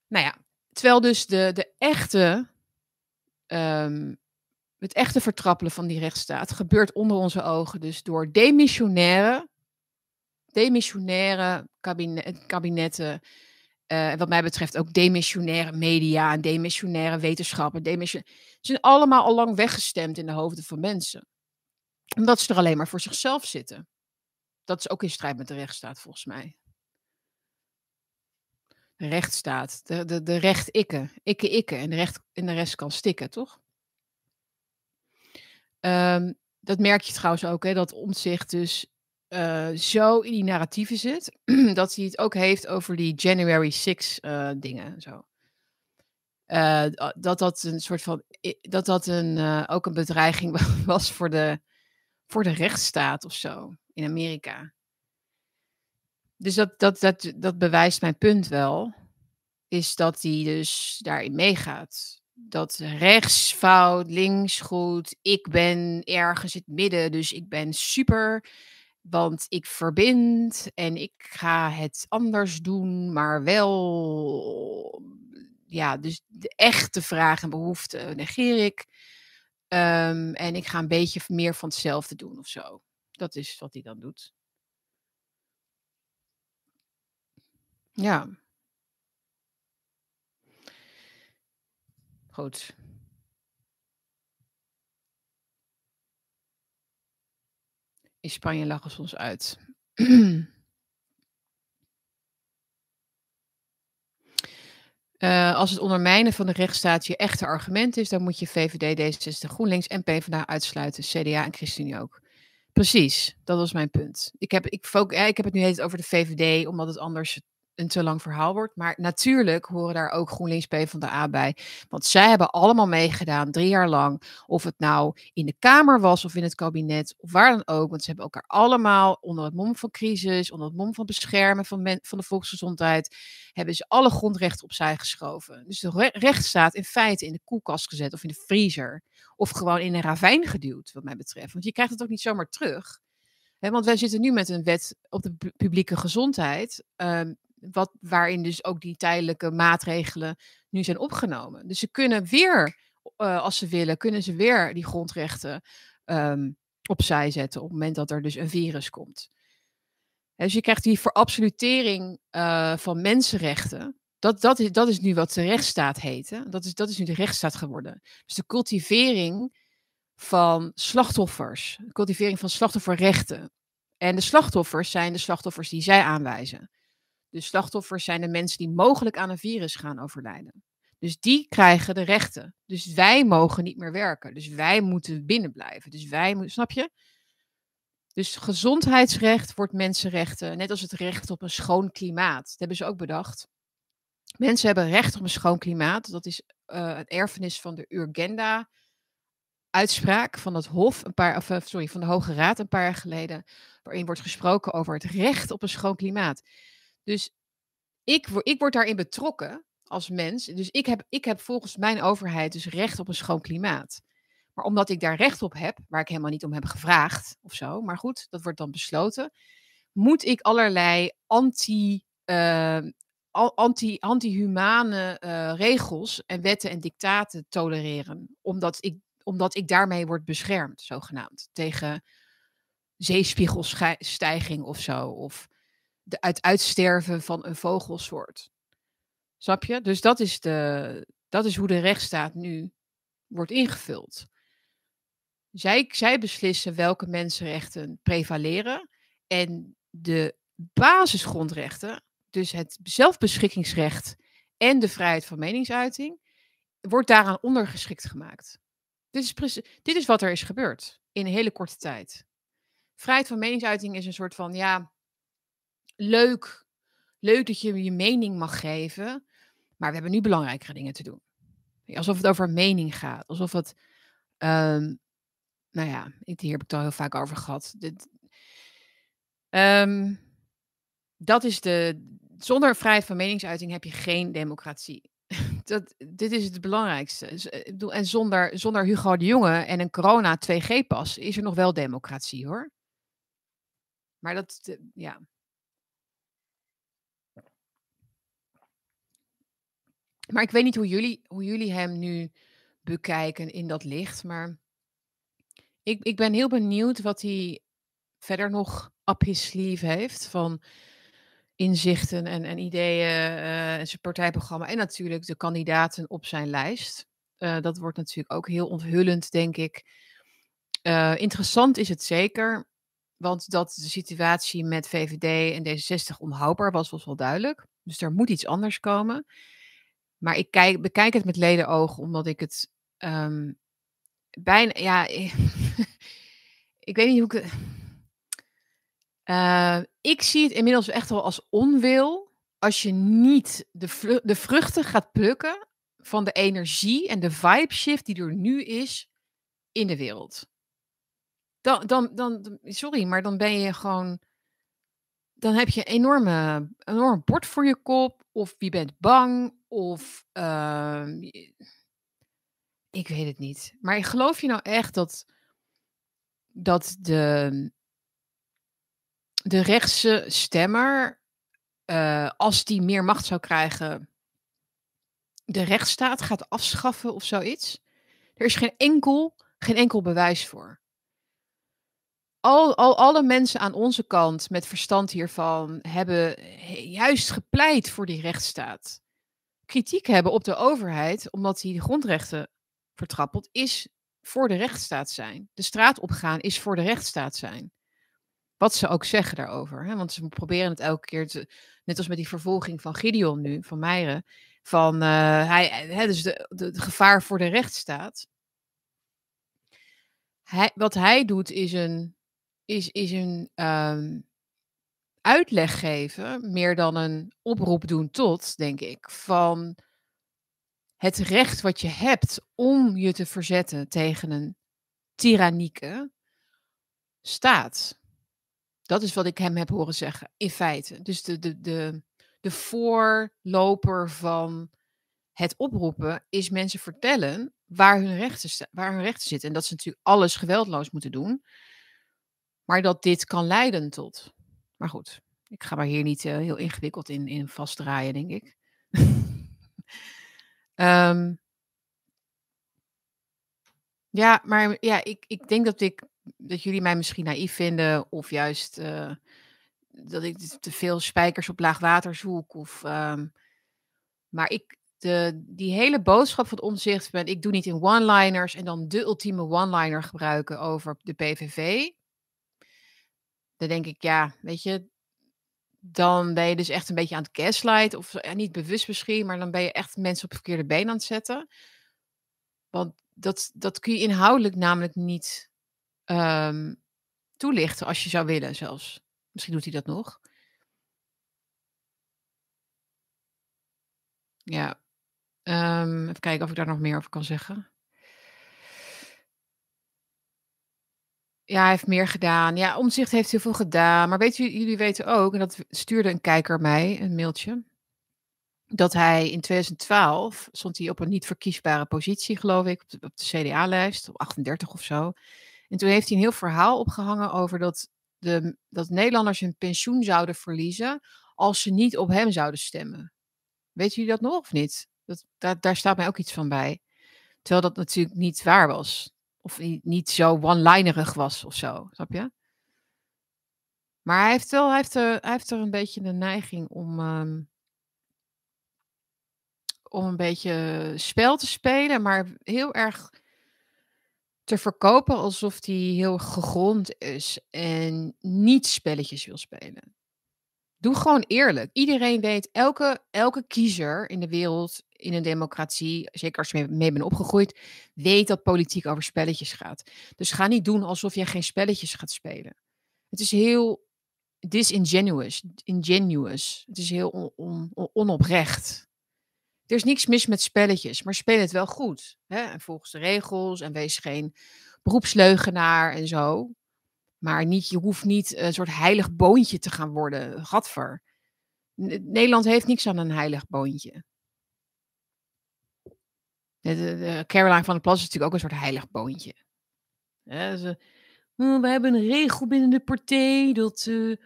nou ja, terwijl dus de, de echte, um, het echte vertrappelen van die rechtsstaat gebeurt onder onze ogen, dus door demissionaire, demissionaire kabinet, kabinetten uh, wat mij betreft ook demissionaire media en demissionaire wetenschappen. Ze zijn allemaal al lang weggestemd in de hoofden van mensen. Omdat ze er alleen maar voor zichzelf zitten. Dat is ook in strijd met de rechtsstaat, volgens mij. De rechtsstaat, de, de, de recht ikke, ikke ikke en de, recht, en de rest kan stikken, toch? Um, dat merk je trouwens ook, hè, dat omzicht dus uh, zo in die narratieven zit, *clears throat* dat hij het ook heeft over die January 6 uh, eh, dingen. Zo. Uh, dat dat een soort van, dat dat een, ook een bedreiging *laughs* was voor de, voor de rechtsstaat of zo in Amerika. Dus dat, dat, dat, dat bewijst mijn punt wel, is dat hij dus daarin meegaat. Dat rechts fout, links goed, ik ben ergens in het midden, dus ik ben super want ik verbind en ik ga het anders doen, maar wel, ja, dus de echte vragen en behoeften negeer ik. Um, en ik ga een beetje meer van hetzelfde doen of zo. Dat is wat hij dan doet. Ja. Goed. In Spanje lachen ze ons uit. Uh, *clears throat* als het ondermijnen van de rechtsstaat je echte argument is, dan moet je VVD, D66, GroenLinks en PvdA uitsluiten. CDA en ChristenUnie ook. Precies, dat was mijn punt. Ik heb, ik, ja, ik heb het nu heet over de VVD, omdat het anders een te lang verhaal wordt. Maar natuurlijk horen daar ook GroenLinks P van de A bij. Want zij hebben allemaal meegedaan, drie jaar lang. Of het nou in de Kamer was of in het kabinet, of waar dan ook. Want ze hebben elkaar allemaal onder het mom van crisis, onder het mom van beschermen van, van de volksgezondheid, hebben ze alle grondrechten opzij geschoven. Dus de recht staat in feite in de koelkast gezet of in de vriezer. Of gewoon in een ravijn geduwd, wat mij betreft. Want je krijgt het ook niet zomaar terug. want wij zitten nu met een wet op de publieke gezondheid. Um, wat, waarin dus ook die tijdelijke maatregelen nu zijn opgenomen. Dus ze kunnen weer, uh, als ze willen, kunnen ze weer die grondrechten um, opzij zetten op het moment dat er dus een virus komt. Dus je krijgt die verabsolutering uh, van mensenrechten. Dat, dat, is, dat is nu wat de rechtsstaat heet. Dat, is, dat is nu de rechtsstaat geworden. Dus de cultivering van slachtoffers, de cultivering van slachtofferrechten. En de slachtoffers zijn de slachtoffers die zij aanwijzen. De slachtoffers zijn de mensen die mogelijk aan een virus gaan overlijden. Dus die krijgen de rechten. Dus wij mogen niet meer werken. Dus wij moeten binnen blijven. Dus wij moeten, snap je? Dus gezondheidsrecht wordt mensenrechten, net als het recht op een schoon klimaat. Dat hebben ze ook bedacht. Mensen hebben recht op een schoon klimaat. Dat is uh, het erfenis van de Urgenda uitspraak van het Hof, een paar, of, sorry, van de Hoge Raad een paar jaar geleden, waarin wordt gesproken over het recht op een schoon klimaat. Dus ik, ik word daarin betrokken als mens. Dus ik heb, ik heb volgens mijn overheid dus recht op een schoon klimaat. Maar omdat ik daar recht op heb, waar ik helemaal niet om heb gevraagd of zo, maar goed, dat wordt dan besloten, moet ik allerlei anti, uh, anti, anti-humane uh, regels en wetten en dictaten tolereren. Omdat ik, omdat ik daarmee word beschermd, zogenaamd, tegen zeespiegelstijging of zo. Of de, het uitsterven van een vogelsoort. Snap je? Dus dat is, de, dat is hoe de rechtsstaat nu wordt ingevuld. Zij, zij beslissen welke mensenrechten prevaleren. En de basisgrondrechten, dus het zelfbeschikkingsrecht en de vrijheid van meningsuiting, wordt daaraan ondergeschikt gemaakt. Dit is, dit is wat er is gebeurd in een hele korte tijd. Vrijheid van meningsuiting is een soort van, ja, leuk, leuk dat je je mening mag geven, maar we hebben nu belangrijkere dingen te doen. Alsof het over mening gaat, alsof het, um, nou ja, hier heb ik het al heel vaak over gehad. Dit, um, dat is de, zonder vrijheid van meningsuiting heb je geen democratie. *laughs* Dat, dit is het belangrijkste. Eh, en zonder, zonder Hugo de Jonge en een corona 2G-pas is er nog wel democratie hoor. Maar dat, ja. Maar ik weet niet hoe jullie, hoe jullie hem nu bekijken in dat licht. Maar ik, ik ben heel benieuwd wat hij verder nog up his sleeve heeft. Van inzichten en, en ideeën uh, en zijn partijprogramma. En natuurlijk de kandidaten op zijn lijst. Uh, dat wordt natuurlijk ook heel onthullend, denk ik. Uh, interessant is het zeker. Want dat de situatie met VVD en D66 onhoudbaar was, was wel duidelijk. Dus er moet iets anders komen. Maar ik kijk, bekijk het met ledenogen, omdat ik het um, bijna. Ja, *laughs* ik weet niet hoe ik. Uh, ik zie het inmiddels echt wel als onwil als je niet de, de vruchten gaat plukken van de energie en de vibe shift die er nu is in de wereld. Dan, dan, dan, sorry, maar dan ben je gewoon. Dan heb je een enorme, enorm bord voor je kop. Of je bent bang. Of. Uh, ik weet het niet. Maar geloof je nou echt dat. Dat de. De rechtse stemmer. Uh, als die meer macht zou krijgen. De rechtsstaat gaat afschaffen of zoiets. Er is geen enkel, geen enkel bewijs voor al, al alle mensen aan onze kant met verstand hiervan hebben juist gepleit voor die rechtsstaat. Kritiek hebben op de overheid, omdat hij de grondrechten vertrappelt, is voor de rechtsstaat zijn. De straat opgaan is voor de rechtsstaat zijn. Wat ze ook zeggen daarover. Hè? Want ze proberen het elke keer te. Net als met die vervolging van Gideon nu, van Meijeren. Van uh, hij, hè, dus de, de, gevaar voor de rechtsstaat. Hij, wat hij doet is een is, is een um, uitleg geven, meer dan een oproep doen tot, denk ik, van het recht wat je hebt om je te verzetten tegen een tyrannieke staat. Dat is wat ik hem heb horen zeggen, in feite. Dus de, de, de, de voorloper van het oproepen is mensen vertellen waar hun rechten, waar hun rechten zitten. En dat ze natuurlijk alles geweldloos moeten doen. Maar dat dit kan leiden tot. Maar goed, ik ga maar hier niet uh, heel ingewikkeld in, in vastdraaien, denk ik. um, *laughs* ja, maar ja, ik, ik denk dat, ik, dat jullie mij misschien naïef vinden. Of juist uh, dat ik te veel spijkers op laag water zoek. Of, um, maar ik, de, die hele boodschap van omzicht ben, ik doe niet in one-liners en dan de ultieme one-liner gebruiken over de PVV dan denk ik, ja, weet je, dan ben je dus echt een beetje aan het gaslight. Of ja, niet bewust misschien, maar dan ben je echt mensen op verkeerde been aan het zetten. Want dat, dat kun je inhoudelijk namelijk niet um, toelichten als je zou willen zelfs. Misschien doet hij dat nog. Ja. Ehm, even kijken of ik daar nog meer over kan zeggen. Ja, hij heeft meer gedaan. Ja, Omtzigt heeft heel veel gedaan. Maar weet jullie weten ook, en dat stuurde een kijker mij, een mailtje, dat hij in 2012 stond hij op een niet verkiesbare positie, geloof ik, op de, CDA-lijst, op 38 of zo. En toen heeft hij een heel verhaal opgehangen over dat, de, dat Nederlanders hun pensioen zouden verliezen als ze niet op hem zouden stemmen. Weet jullie dat nog of niet? Dat, daar staat mij ook iets van bij. Terwijl dat natuurlijk niet waar was. Of niet, zo one-linerig was of zo, snap je? Maar hij heeft wel, hij heeft er, hij heeft er een beetje de neiging om, ehm, om een beetje spel te spelen, maar heel erg te verkopen alsof hij heel gegrond is en niet spelletjes wil spelen. Doe gewoon eerlijk. Iedereen weet, elke, elke kiezer in de wereld, in een democratie, zeker als je mee, bent opgegroeid, weet dat politiek over spelletjes gaat. Dus ga niet doen alsof jij geen spelletjes gaat spelen. Het is heel disingenuous. Ingenuous. Het is heel on, on, onoprecht. Er is niks mis met spelletjes, maar speel het wel goed. Hè? En volgens de regels en wees geen beroepsleugenaar en zo. Maar niet, je hoeft niet een soort heilig boontje te gaan worden. Gadver. Nederland heeft niks aan een heilig boontje. Caroline van der Plas is natuurlijk ook een soort heilig boontje. Oh, we hebben een regel binnen de partij dat uh,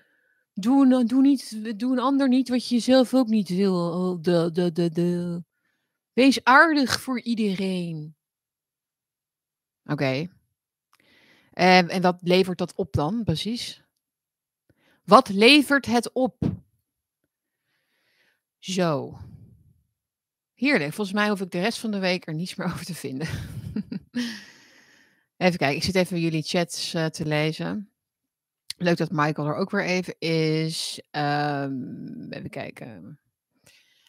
doe, doe, niet, doe een ander niet wat je zelf ook niet wil. Oh, de, de, de, de. Wees aardig voor iedereen. Oké. En, en wat levert dat op dan, precies? Wat levert het op? Zo. Heerlijk. Volgens mij hoef ik de rest van de week er niets meer *laughs* over te vinden. even kijken, ik zit even jullie chats uh, te lezen. Leuk dat Michael er ook weer even is. Um, even kijken.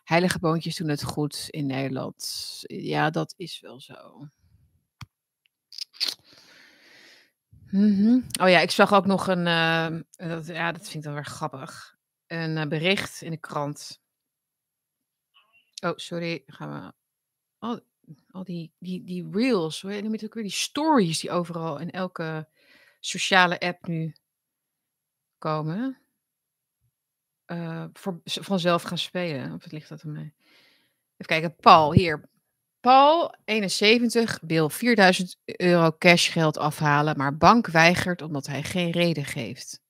Heilige boontjes doen het goed in Nederland. Ja, dat is wel zo. Mm Oh ja, ik zag ook nog een, uh, dat, ja, dat vind ik dan weer grappig. Een uh, bericht in de krant. Oh, sorry, gaan we. Al, al die, die, die reels, hoe noem je ook weer? Die stories die overal in elke sociale app nu komen. Uh, voor, vanzelf gaan spelen. Of het ligt dat aan? Even kijken, Paul, hier. Paul, 71, wil 4000 euro cashgeld afhalen, maar bank weigert omdat hij geen reden geeft.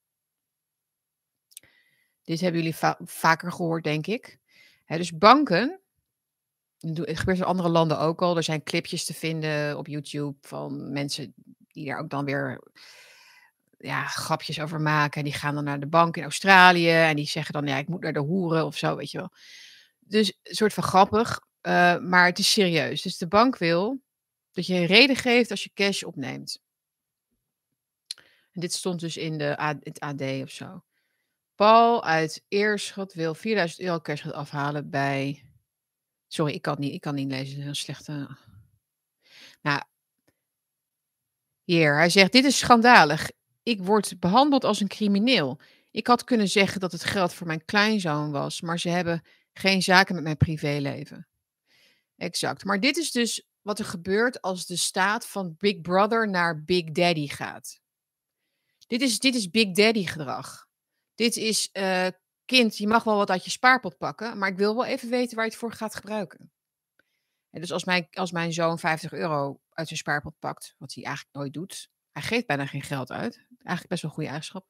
Dit hebben jullie vaker gehoord, denk ik. dus banken, het gebeurt in andere landen ook al. Er zijn clipjes te vinden op YouTube van mensen die daar ook dan weer ja, grapjes over maken. Die gaan dan naar de bank in Australië en die zeggen dan, ja, ik moet naar de hoeren of zo, weet je wel. Dus een soort van grappig. Uh, maar het is serieus. Dus de bank wil dat je een reden geeft als je cash opneemt. En dit stond dus in de A het AD of zo. Paul uit Eerschot wil 4000 euro cash afhalen bij. Sorry, ik kan niet, ik kan niet lezen. Een slechte. Nou, hier, hij zegt: Dit is schandalig. Ik word behandeld als een crimineel. Ik had kunnen zeggen dat het geld voor mijn kleinzoon was, maar ze hebben geen zaken met mijn privéleven. Exact. Maar dit is dus wat er gebeurt als de staat van Big Brother naar Big Daddy gaat. Dit is, dit is Big Daddy gedrag. Dit is, uh, kind, je mag wel wat uit je spaarpot pakken, maar ik wil wel even weten waar je het voor gaat gebruiken. En dus als mijn, als mijn zoon 50 euro uit zijn spaarpot pakt, wat hij eigenlijk nooit doet, hij geeft bijna geen geld uit. Eigenlijk best wel een goede eigenschap.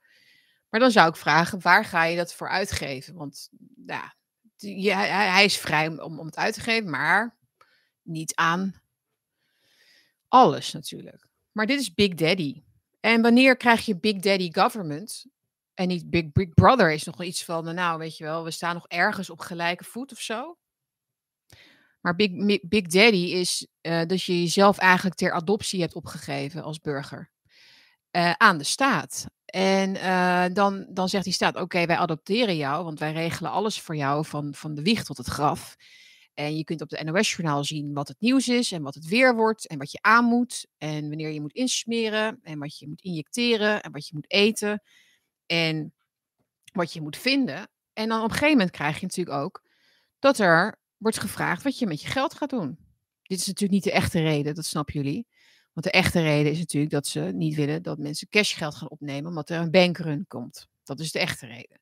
Maar dan zou ik vragen, waar ga je dat voor uitgeven? Want ja, ja, hij, is vrij om, om het uit te geven, maar niet aan alles natuurlijk. Maar dit is Big Daddy. En wanneer krijg je Big Daddy government? En niet Big, Big Brother is nog iets van, nou weet je wel, we staan nog ergens op gelijke voet of zo. Maar Big, Big Daddy is uh, dat je jezelf eigenlijk ter adoptie hebt opgegeven als burger. Uh, aan de staat. En uh, dan, dan zegt die staat: Oké, wij adopteren jou, want wij regelen alles voor jou van, van de wieg tot het graf. En je kunt op de NOS-journaal zien wat het nieuws is en wat het weer wordt en wat je aan moet. En wanneer je moet insmeren en wat je moet injecteren en wat je moet eten en wat je moet vinden. En dan op een gegeven moment krijg je natuurlijk ook dat er wordt gevraagd wat je met je geld gaat doen. Dit is natuurlijk niet de echte reden, dat snappen jullie. Want de echte reden is natuurlijk dat ze niet willen dat mensen cashgeld gaan opnemen, omdat er een bankrun komt. Dat is de echte reden.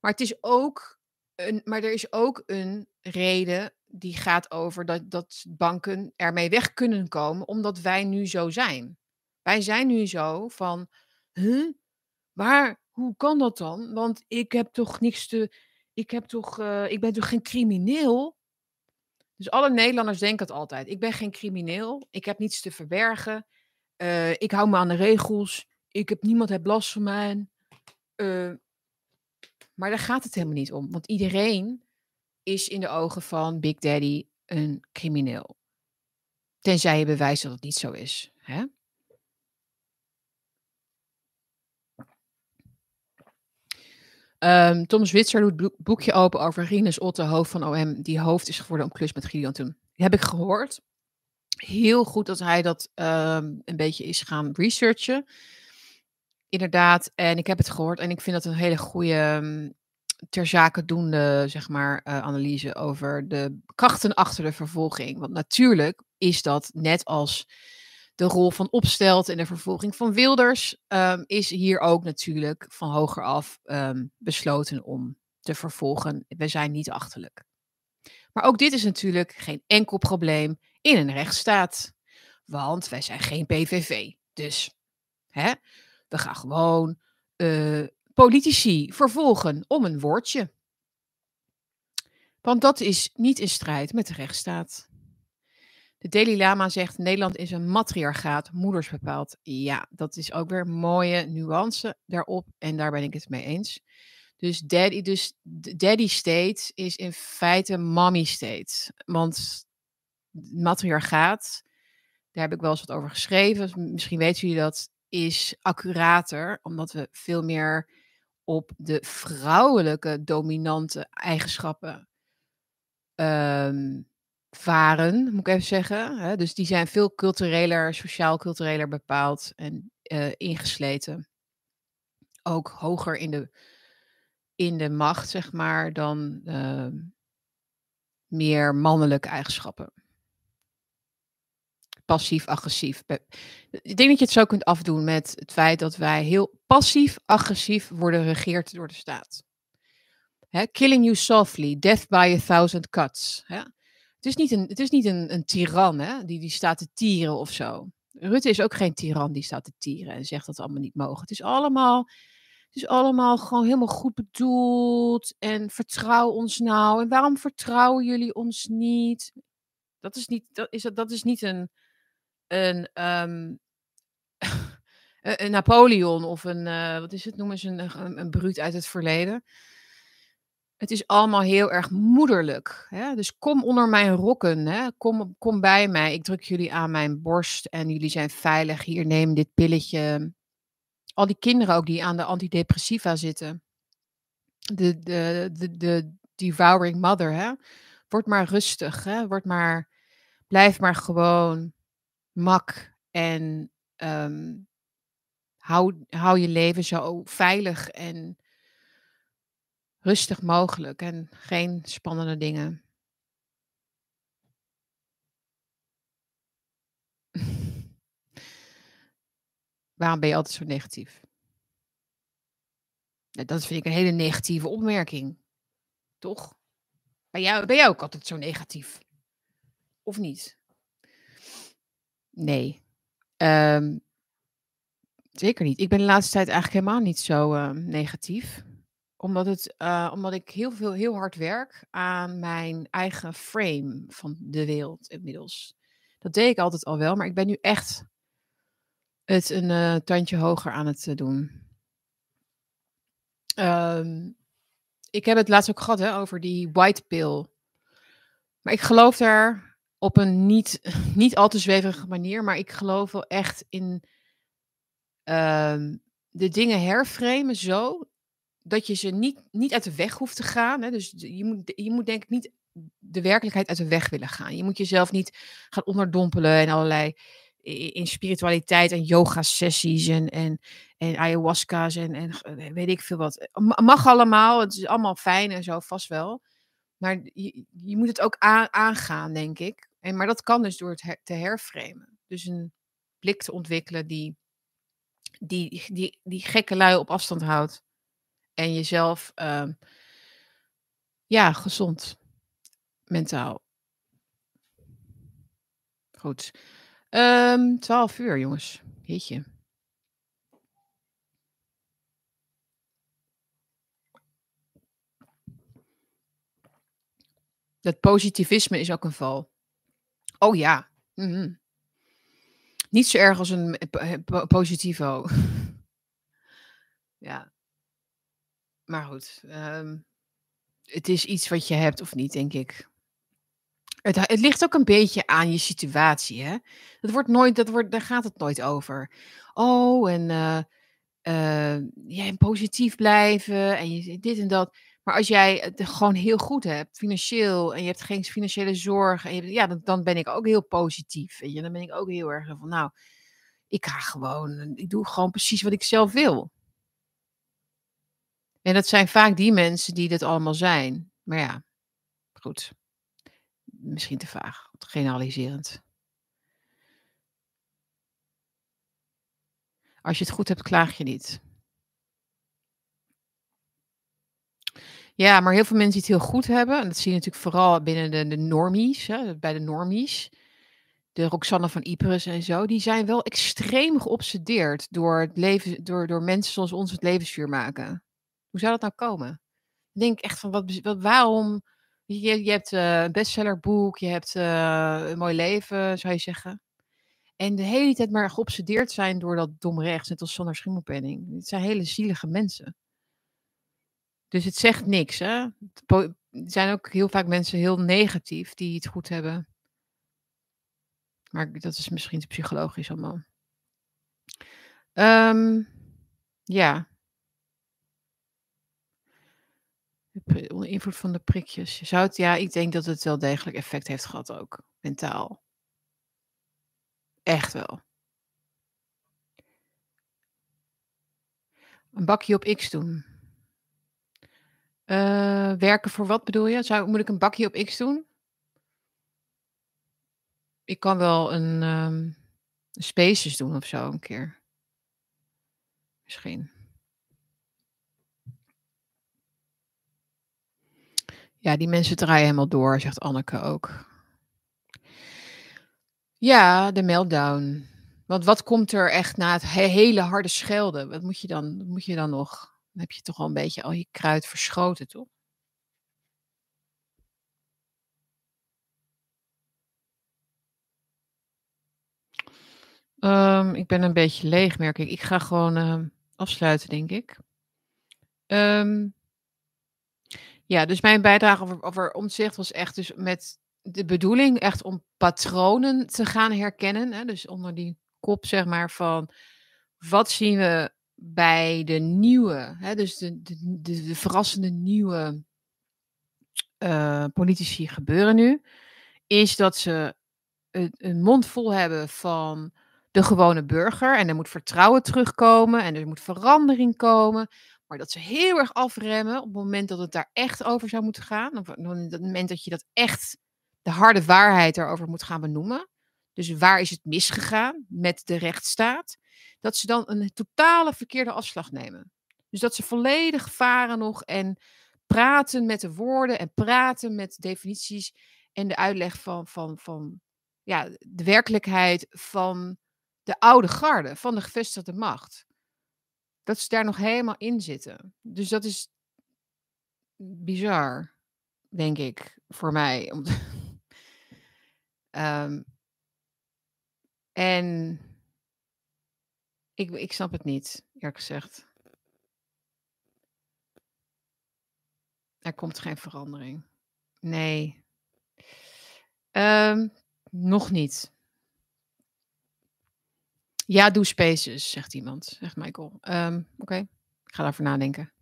Maar, het is ook een, maar er is ook een reden die gaat over dat, dat banken ermee weg kunnen komen, omdat wij nu zo zijn. Wij zijn nu zo van, huh? Maar hoe kan dat dan? Want ik heb toch niks te, ik heb toch, uh, ik ben toch geen crimineel? Dus alle Nederlanders denken het altijd. Ik ben geen crimineel. Ik heb niets te verbergen. Uh, ik hou me aan de regels. Ik heb niemand heeft last van mij. Uh, maar daar gaat het helemaal niet om. Want iedereen is in de ogen van Big Daddy een crimineel. Tenzij je bewijst dat het niet zo is. Hè? Um, Tom Zwitser doet boekje open over Rinus Otte, hoofd van OM, die hoofd is geworden om klus met Gideon toen. Heb ik gehoord. Heel goed dat hij dat um, een beetje is gaan researchen. Inderdaad, en ik heb het gehoord en ik vind dat een hele goede um, ter zake doende zeg maar, uh, analyse over de krachten achter de vervolging. Want natuurlijk is dat net als de rol van Opstelt en de vervolging van Wilders, um, is hier ook natuurlijk van hoger af um, besloten om te vervolgen. We zijn niet achterlijk. Maar ook dit is natuurlijk geen enkel probleem in een rechtsstaat. Want wij zijn geen PVV. Dus hè, we gaan gewoon uh, politici vervolgen om een woordje. Want dat is niet in strijd met de rechtsstaat. De Dalai Lama zegt: Nederland is een matriarchaat, moeders bepaald. Ja, dat is ook weer mooie nuance daarop. En daar ben ik het mee eens. Dus daddy, dus daddy state is in feite mommy state. Want matriarchaat, daar heb ik wel eens wat over geschreven. Misschien weten jullie dat, is accurater. Omdat we veel meer op de vrouwelijke dominante eigenschappen um, varen, moet ik even zeggen. Hè? Dus die zijn veel cultureler, sociaal-cultureler bepaald en uh, ingesleten. Ook hoger in de, in de macht, zeg maar, dan uh, meer mannelijke eigenschappen. Passief-agressief. Ik denk dat je het zo kunt afdoen met het feit dat wij heel passief-agressief worden geregeerd door de staat. Killing you softly, death by a thousand cuts. Hè? Het is niet een, het is niet een, een tiran hè, die, die staat te tieren of zo. Rutte is ook geen tiran die staat te tieren en zegt dat het allemaal niet mogen. Het is allemaal, het is allemaal gewoon helemaal goed bedoeld. En vertrouw ons nou. En waarom vertrouwen jullie ons niet? Dat is niet, dat is, dat is niet een, een, *laughs* um, een Napoleon of een, uh, wat is het, noemen ze een, een, een bruut uit het verleden. Het is allemaal heel erg moederlijk. Hè? Dus kom onder mijn rokken. Hè? Kom, kom bij mij. Ik druk jullie aan mijn borst en jullie zijn veilig. Hier, neem dit pilletje. Al die kinderen ook die aan de antidepressiva zitten. De, de, de, de devouring mother. Hè? Word maar rustig. Hè? Word maar, blijf maar gewoon mak. En um, hou, hou je leven zo veilig en rustig mogelijk en geen spannende dingen. *laughs* Waarom ben je altijd zo negatief? dat vind ik een hele negatieve opmerking. Toch? Ben jij, ben ook altijd zo negatief? Of niet? Nee. Um, zeker niet. Ik ben de laatste tijd eigenlijk helemaal niet zo uh, negatief omdat, het, uh, omdat ik heel, veel, heel hard werk aan mijn eigen frame van de wereld inmiddels. Dat deed ik altijd al wel, maar ik ben nu echt het een uh, tandje hoger aan het uh, doen. Um, ik heb het laatst ook gehad hè, over die white pill. Maar ik geloof daar op een niet, *laughs* niet al te zweverige manier, maar ik geloof wel echt in uh, de dingen herframen zo dat je ze niet, niet uit de weg hoeft te gaan. Hè? Dus je moet, je moet denk ik niet de werkelijkheid uit de weg willen gaan. Je moet jezelf niet gaan onderdompelen en allerlei in spiritualiteit en yoga sessies en, en, en ayahuasca's en, en weet ik veel wat. Mag allemaal, het is allemaal fijn en zo, vast wel. Maar je, je moet het ook aangaan, denk ik. En, maar dat kan dus door het te herframen. Dus een blik te ontwikkelen die, die, die, die gekke lui op afstand houdt. En jezelf, uh, ja, gezond. Mentaal. Goed. Um, 12 uur, jongens. Jeetje. Dat positivisme is ook een val. Oh ja. Mm Niet zo erg als een positivo. *laughs* ja. Maar goed. Um, het is iets wat je hebt of niet, denk ik. Het, het, ligt ook een beetje aan je situatie, hè? Dat wordt nooit, dat wordt, daar gaat het nooit over. Oh, en uh, positief blijven en je, dit en dat. Maar als jij het gewoon heel goed hebt, financieel, en je hebt geen financiële zorgen, en ja, dan, dan ben ik ook heel positief. Je? Dan ben ik ook heel erg van, nou, ik ga gewoon, ik doe gewoon precies wat ik zelf wil. En dat zijn vaak die mensen die dat allemaal zijn. Maar ja, goed. Misschien te vaag, generaliserend. Als je het goed hebt, klaag je niet. Ja, maar heel veel mensen die het heel goed hebben, en dat zie je natuurlijk vooral binnen de, de normies, hè, bij de normies, de Roxanne van Ypres en zo, die zijn wel extreem geobsedeerd door, het leven, door, door mensen zoals ons het levensvuur maken. Hoe zou dat nou komen? Ik denk echt van, wat, wat waarom? Je, je hebt uh, een bestsellerboek, je hebt uh, een mooi leven, zou je zeggen. En de hele tijd maar geobsedeerd zijn door dat dom rechts, net als zonder schimmelpenning. Het zijn hele zielige mensen. Dus het zegt niks. Hè? Er zijn ook heel vaak mensen heel negatief die het goed hebben. Maar dat is misschien te psychologisch allemaal. Um, ja. Onder invloed van de prikjes. Zou het, ja, ik denk dat het wel degelijk effect heeft gehad ook. Mentaal. Echt wel. Een bakje op X doen. Uh, werken voor wat bedoel je? Zou, moet ik een bakje op X doen? Ik kan wel een, um, spaces doen of zo een keer. Misschien. Ja, die mensen draaien helemaal door, zegt Anneke ook. Ja, de meltdown. Want wat komt er echt na het hele harde schelden? Wat moet je dan, moet je dan nog? Dan heb je toch al een beetje al je kruid verschoten, toch? Um, ik ben een beetje leeg, merk ik. Ik ga gewoon uh, afsluiten, denk ik. Um, ja, dus mijn bijdrage over, over omzicht was echt dus met de bedoeling echt om patronen te gaan herkennen. Hè? Dus onder die kop, zeg maar, van wat zien we bij de nieuwe, hè, dus de, de, de, de verrassende nieuwe uh, politici gebeuren nu, is dat ze een mond vol hebben van de gewone burger en er moet vertrouwen terugkomen en er moet verandering komen. Maar dat ze heel erg afremmen op het moment dat het daar echt over zou moeten gaan. Op het moment dat je dat echt de harde waarheid erover moet gaan benoemen. Dus waar is het misgegaan met de rechtsstaat? Dat ze dan een totale verkeerde afslag nemen. Dus dat ze volledig varen nog en praten met de woorden en praten met definities en de uitleg van, van, van ja, de werkelijkheid van de oude garde, van de gevestigde macht. Dat ze daar nog helemaal in zitten. Dus dat is bizar, denk ik, voor mij. um, *laughs* en ik, ik snap het niet, eerlijk gezegd. Er komt geen verandering. Nee. Um, nog niet. Ja, doe spaces, zegt iemand, zegt Michael. Um, Oké, ik ga daarvoor nadenken.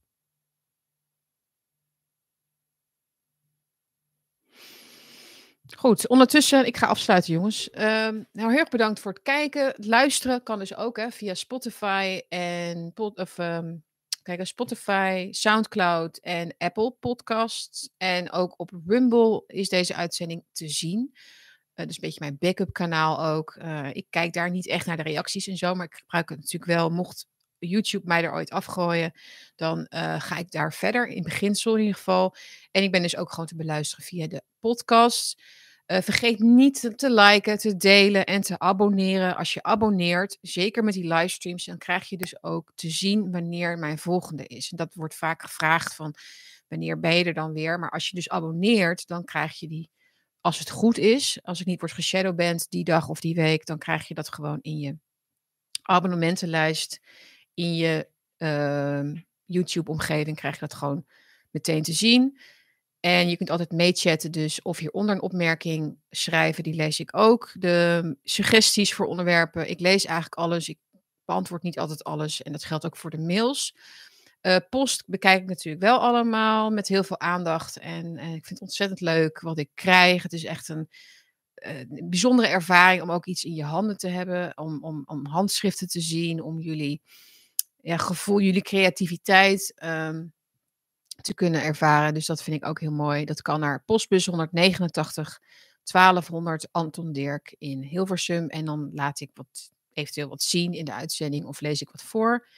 Goed, ondertussen, ik ga afsluiten jongens. Um, nou, heel erg bedankt voor het kijken. Luisteren kan dus ook hè, via Spotify en of, um, kijken. Spotify, Soundcloud en Apple Podcasts. En ook op Rumble is deze uitzending te zien. Uh, dus een beetje mijn backup kanaal ook. Uh, ik kijk daar niet echt naar de reacties en zo. Maar ik gebruik het natuurlijk wel. Mocht YouTube mij er ooit afgooien, dan uh, ga ik daar verder. In beginsel in ieder geval. En ik ben dus ook gewoon te beluisteren via de podcast. Vergeet niet te liken, te delen en te abonneren. Als je abonneert, zeker met die livestreams, dan krijg je dus ook te zien wanneer mijn volgende is. En dat wordt vaak gevraagd van wanneer ben je er dan weer. Maar als je dus abonneert, dan krijg je die, als het goed is, als ik niet wordt geshadowband die dag of die week, dan krijg je dat gewoon in je abonnementenlijst, in je uh, YouTube-omgeving, krijg je dat gewoon meteen te zien. En je kunt altijd meechatten, dus of hieronder een opmerking schrijven, die lees ik ook. De suggesties voor onderwerpen, ik lees eigenlijk alles. Ik beantwoord niet altijd alles en dat geldt ook voor de mails. Uh, post bekijk ik natuurlijk wel allemaal met heel veel aandacht. En, ik vind het ontzettend leuk wat ik krijg. Het is echt een, uh, bijzondere ervaring om ook iets in je handen te hebben. Om, om, om handschriften te zien, om jullie ja, gevoel, jullie creativiteit. Um, te kunnen ervaren. Dus dat vind ik ook heel mooi. Dat kan naar postbus 189 1200 Anton Dirk in Hilversum. En dan laat ik wat, eventueel wat zien in de uitzending of lees ik wat voor.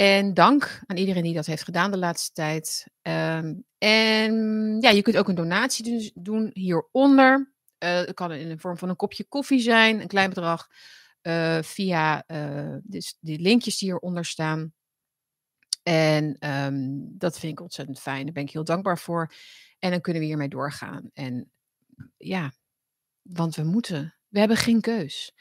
En dank aan iedereen die dat heeft gedaan de laatste tijd. Um, en ja, je kunt ook een donatie dus doen hieronder. Uh, het kan in de vorm van een kopje koffie zijn, een klein bedrag. Uh, via uh, dus die linkjes die hieronder staan. En um, dat vind ik ontzettend fijn. Daar ben ik heel dankbaar voor. En dan kunnen we hiermee doorgaan. En ja, want we moeten. We hebben geen keus.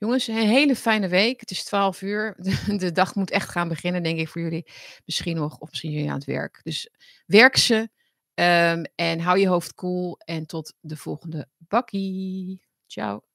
Jongens, een hele fijne week. Het is 12 uur. *laughs* De, dag moet echt gaan beginnen, denk ik, voor jullie. Misschien nog, of misschien jullie aan het werk. Dus werk ze. Um, en hou je hoofd koel. Cool, en tot de volgende bakkie. Ciao.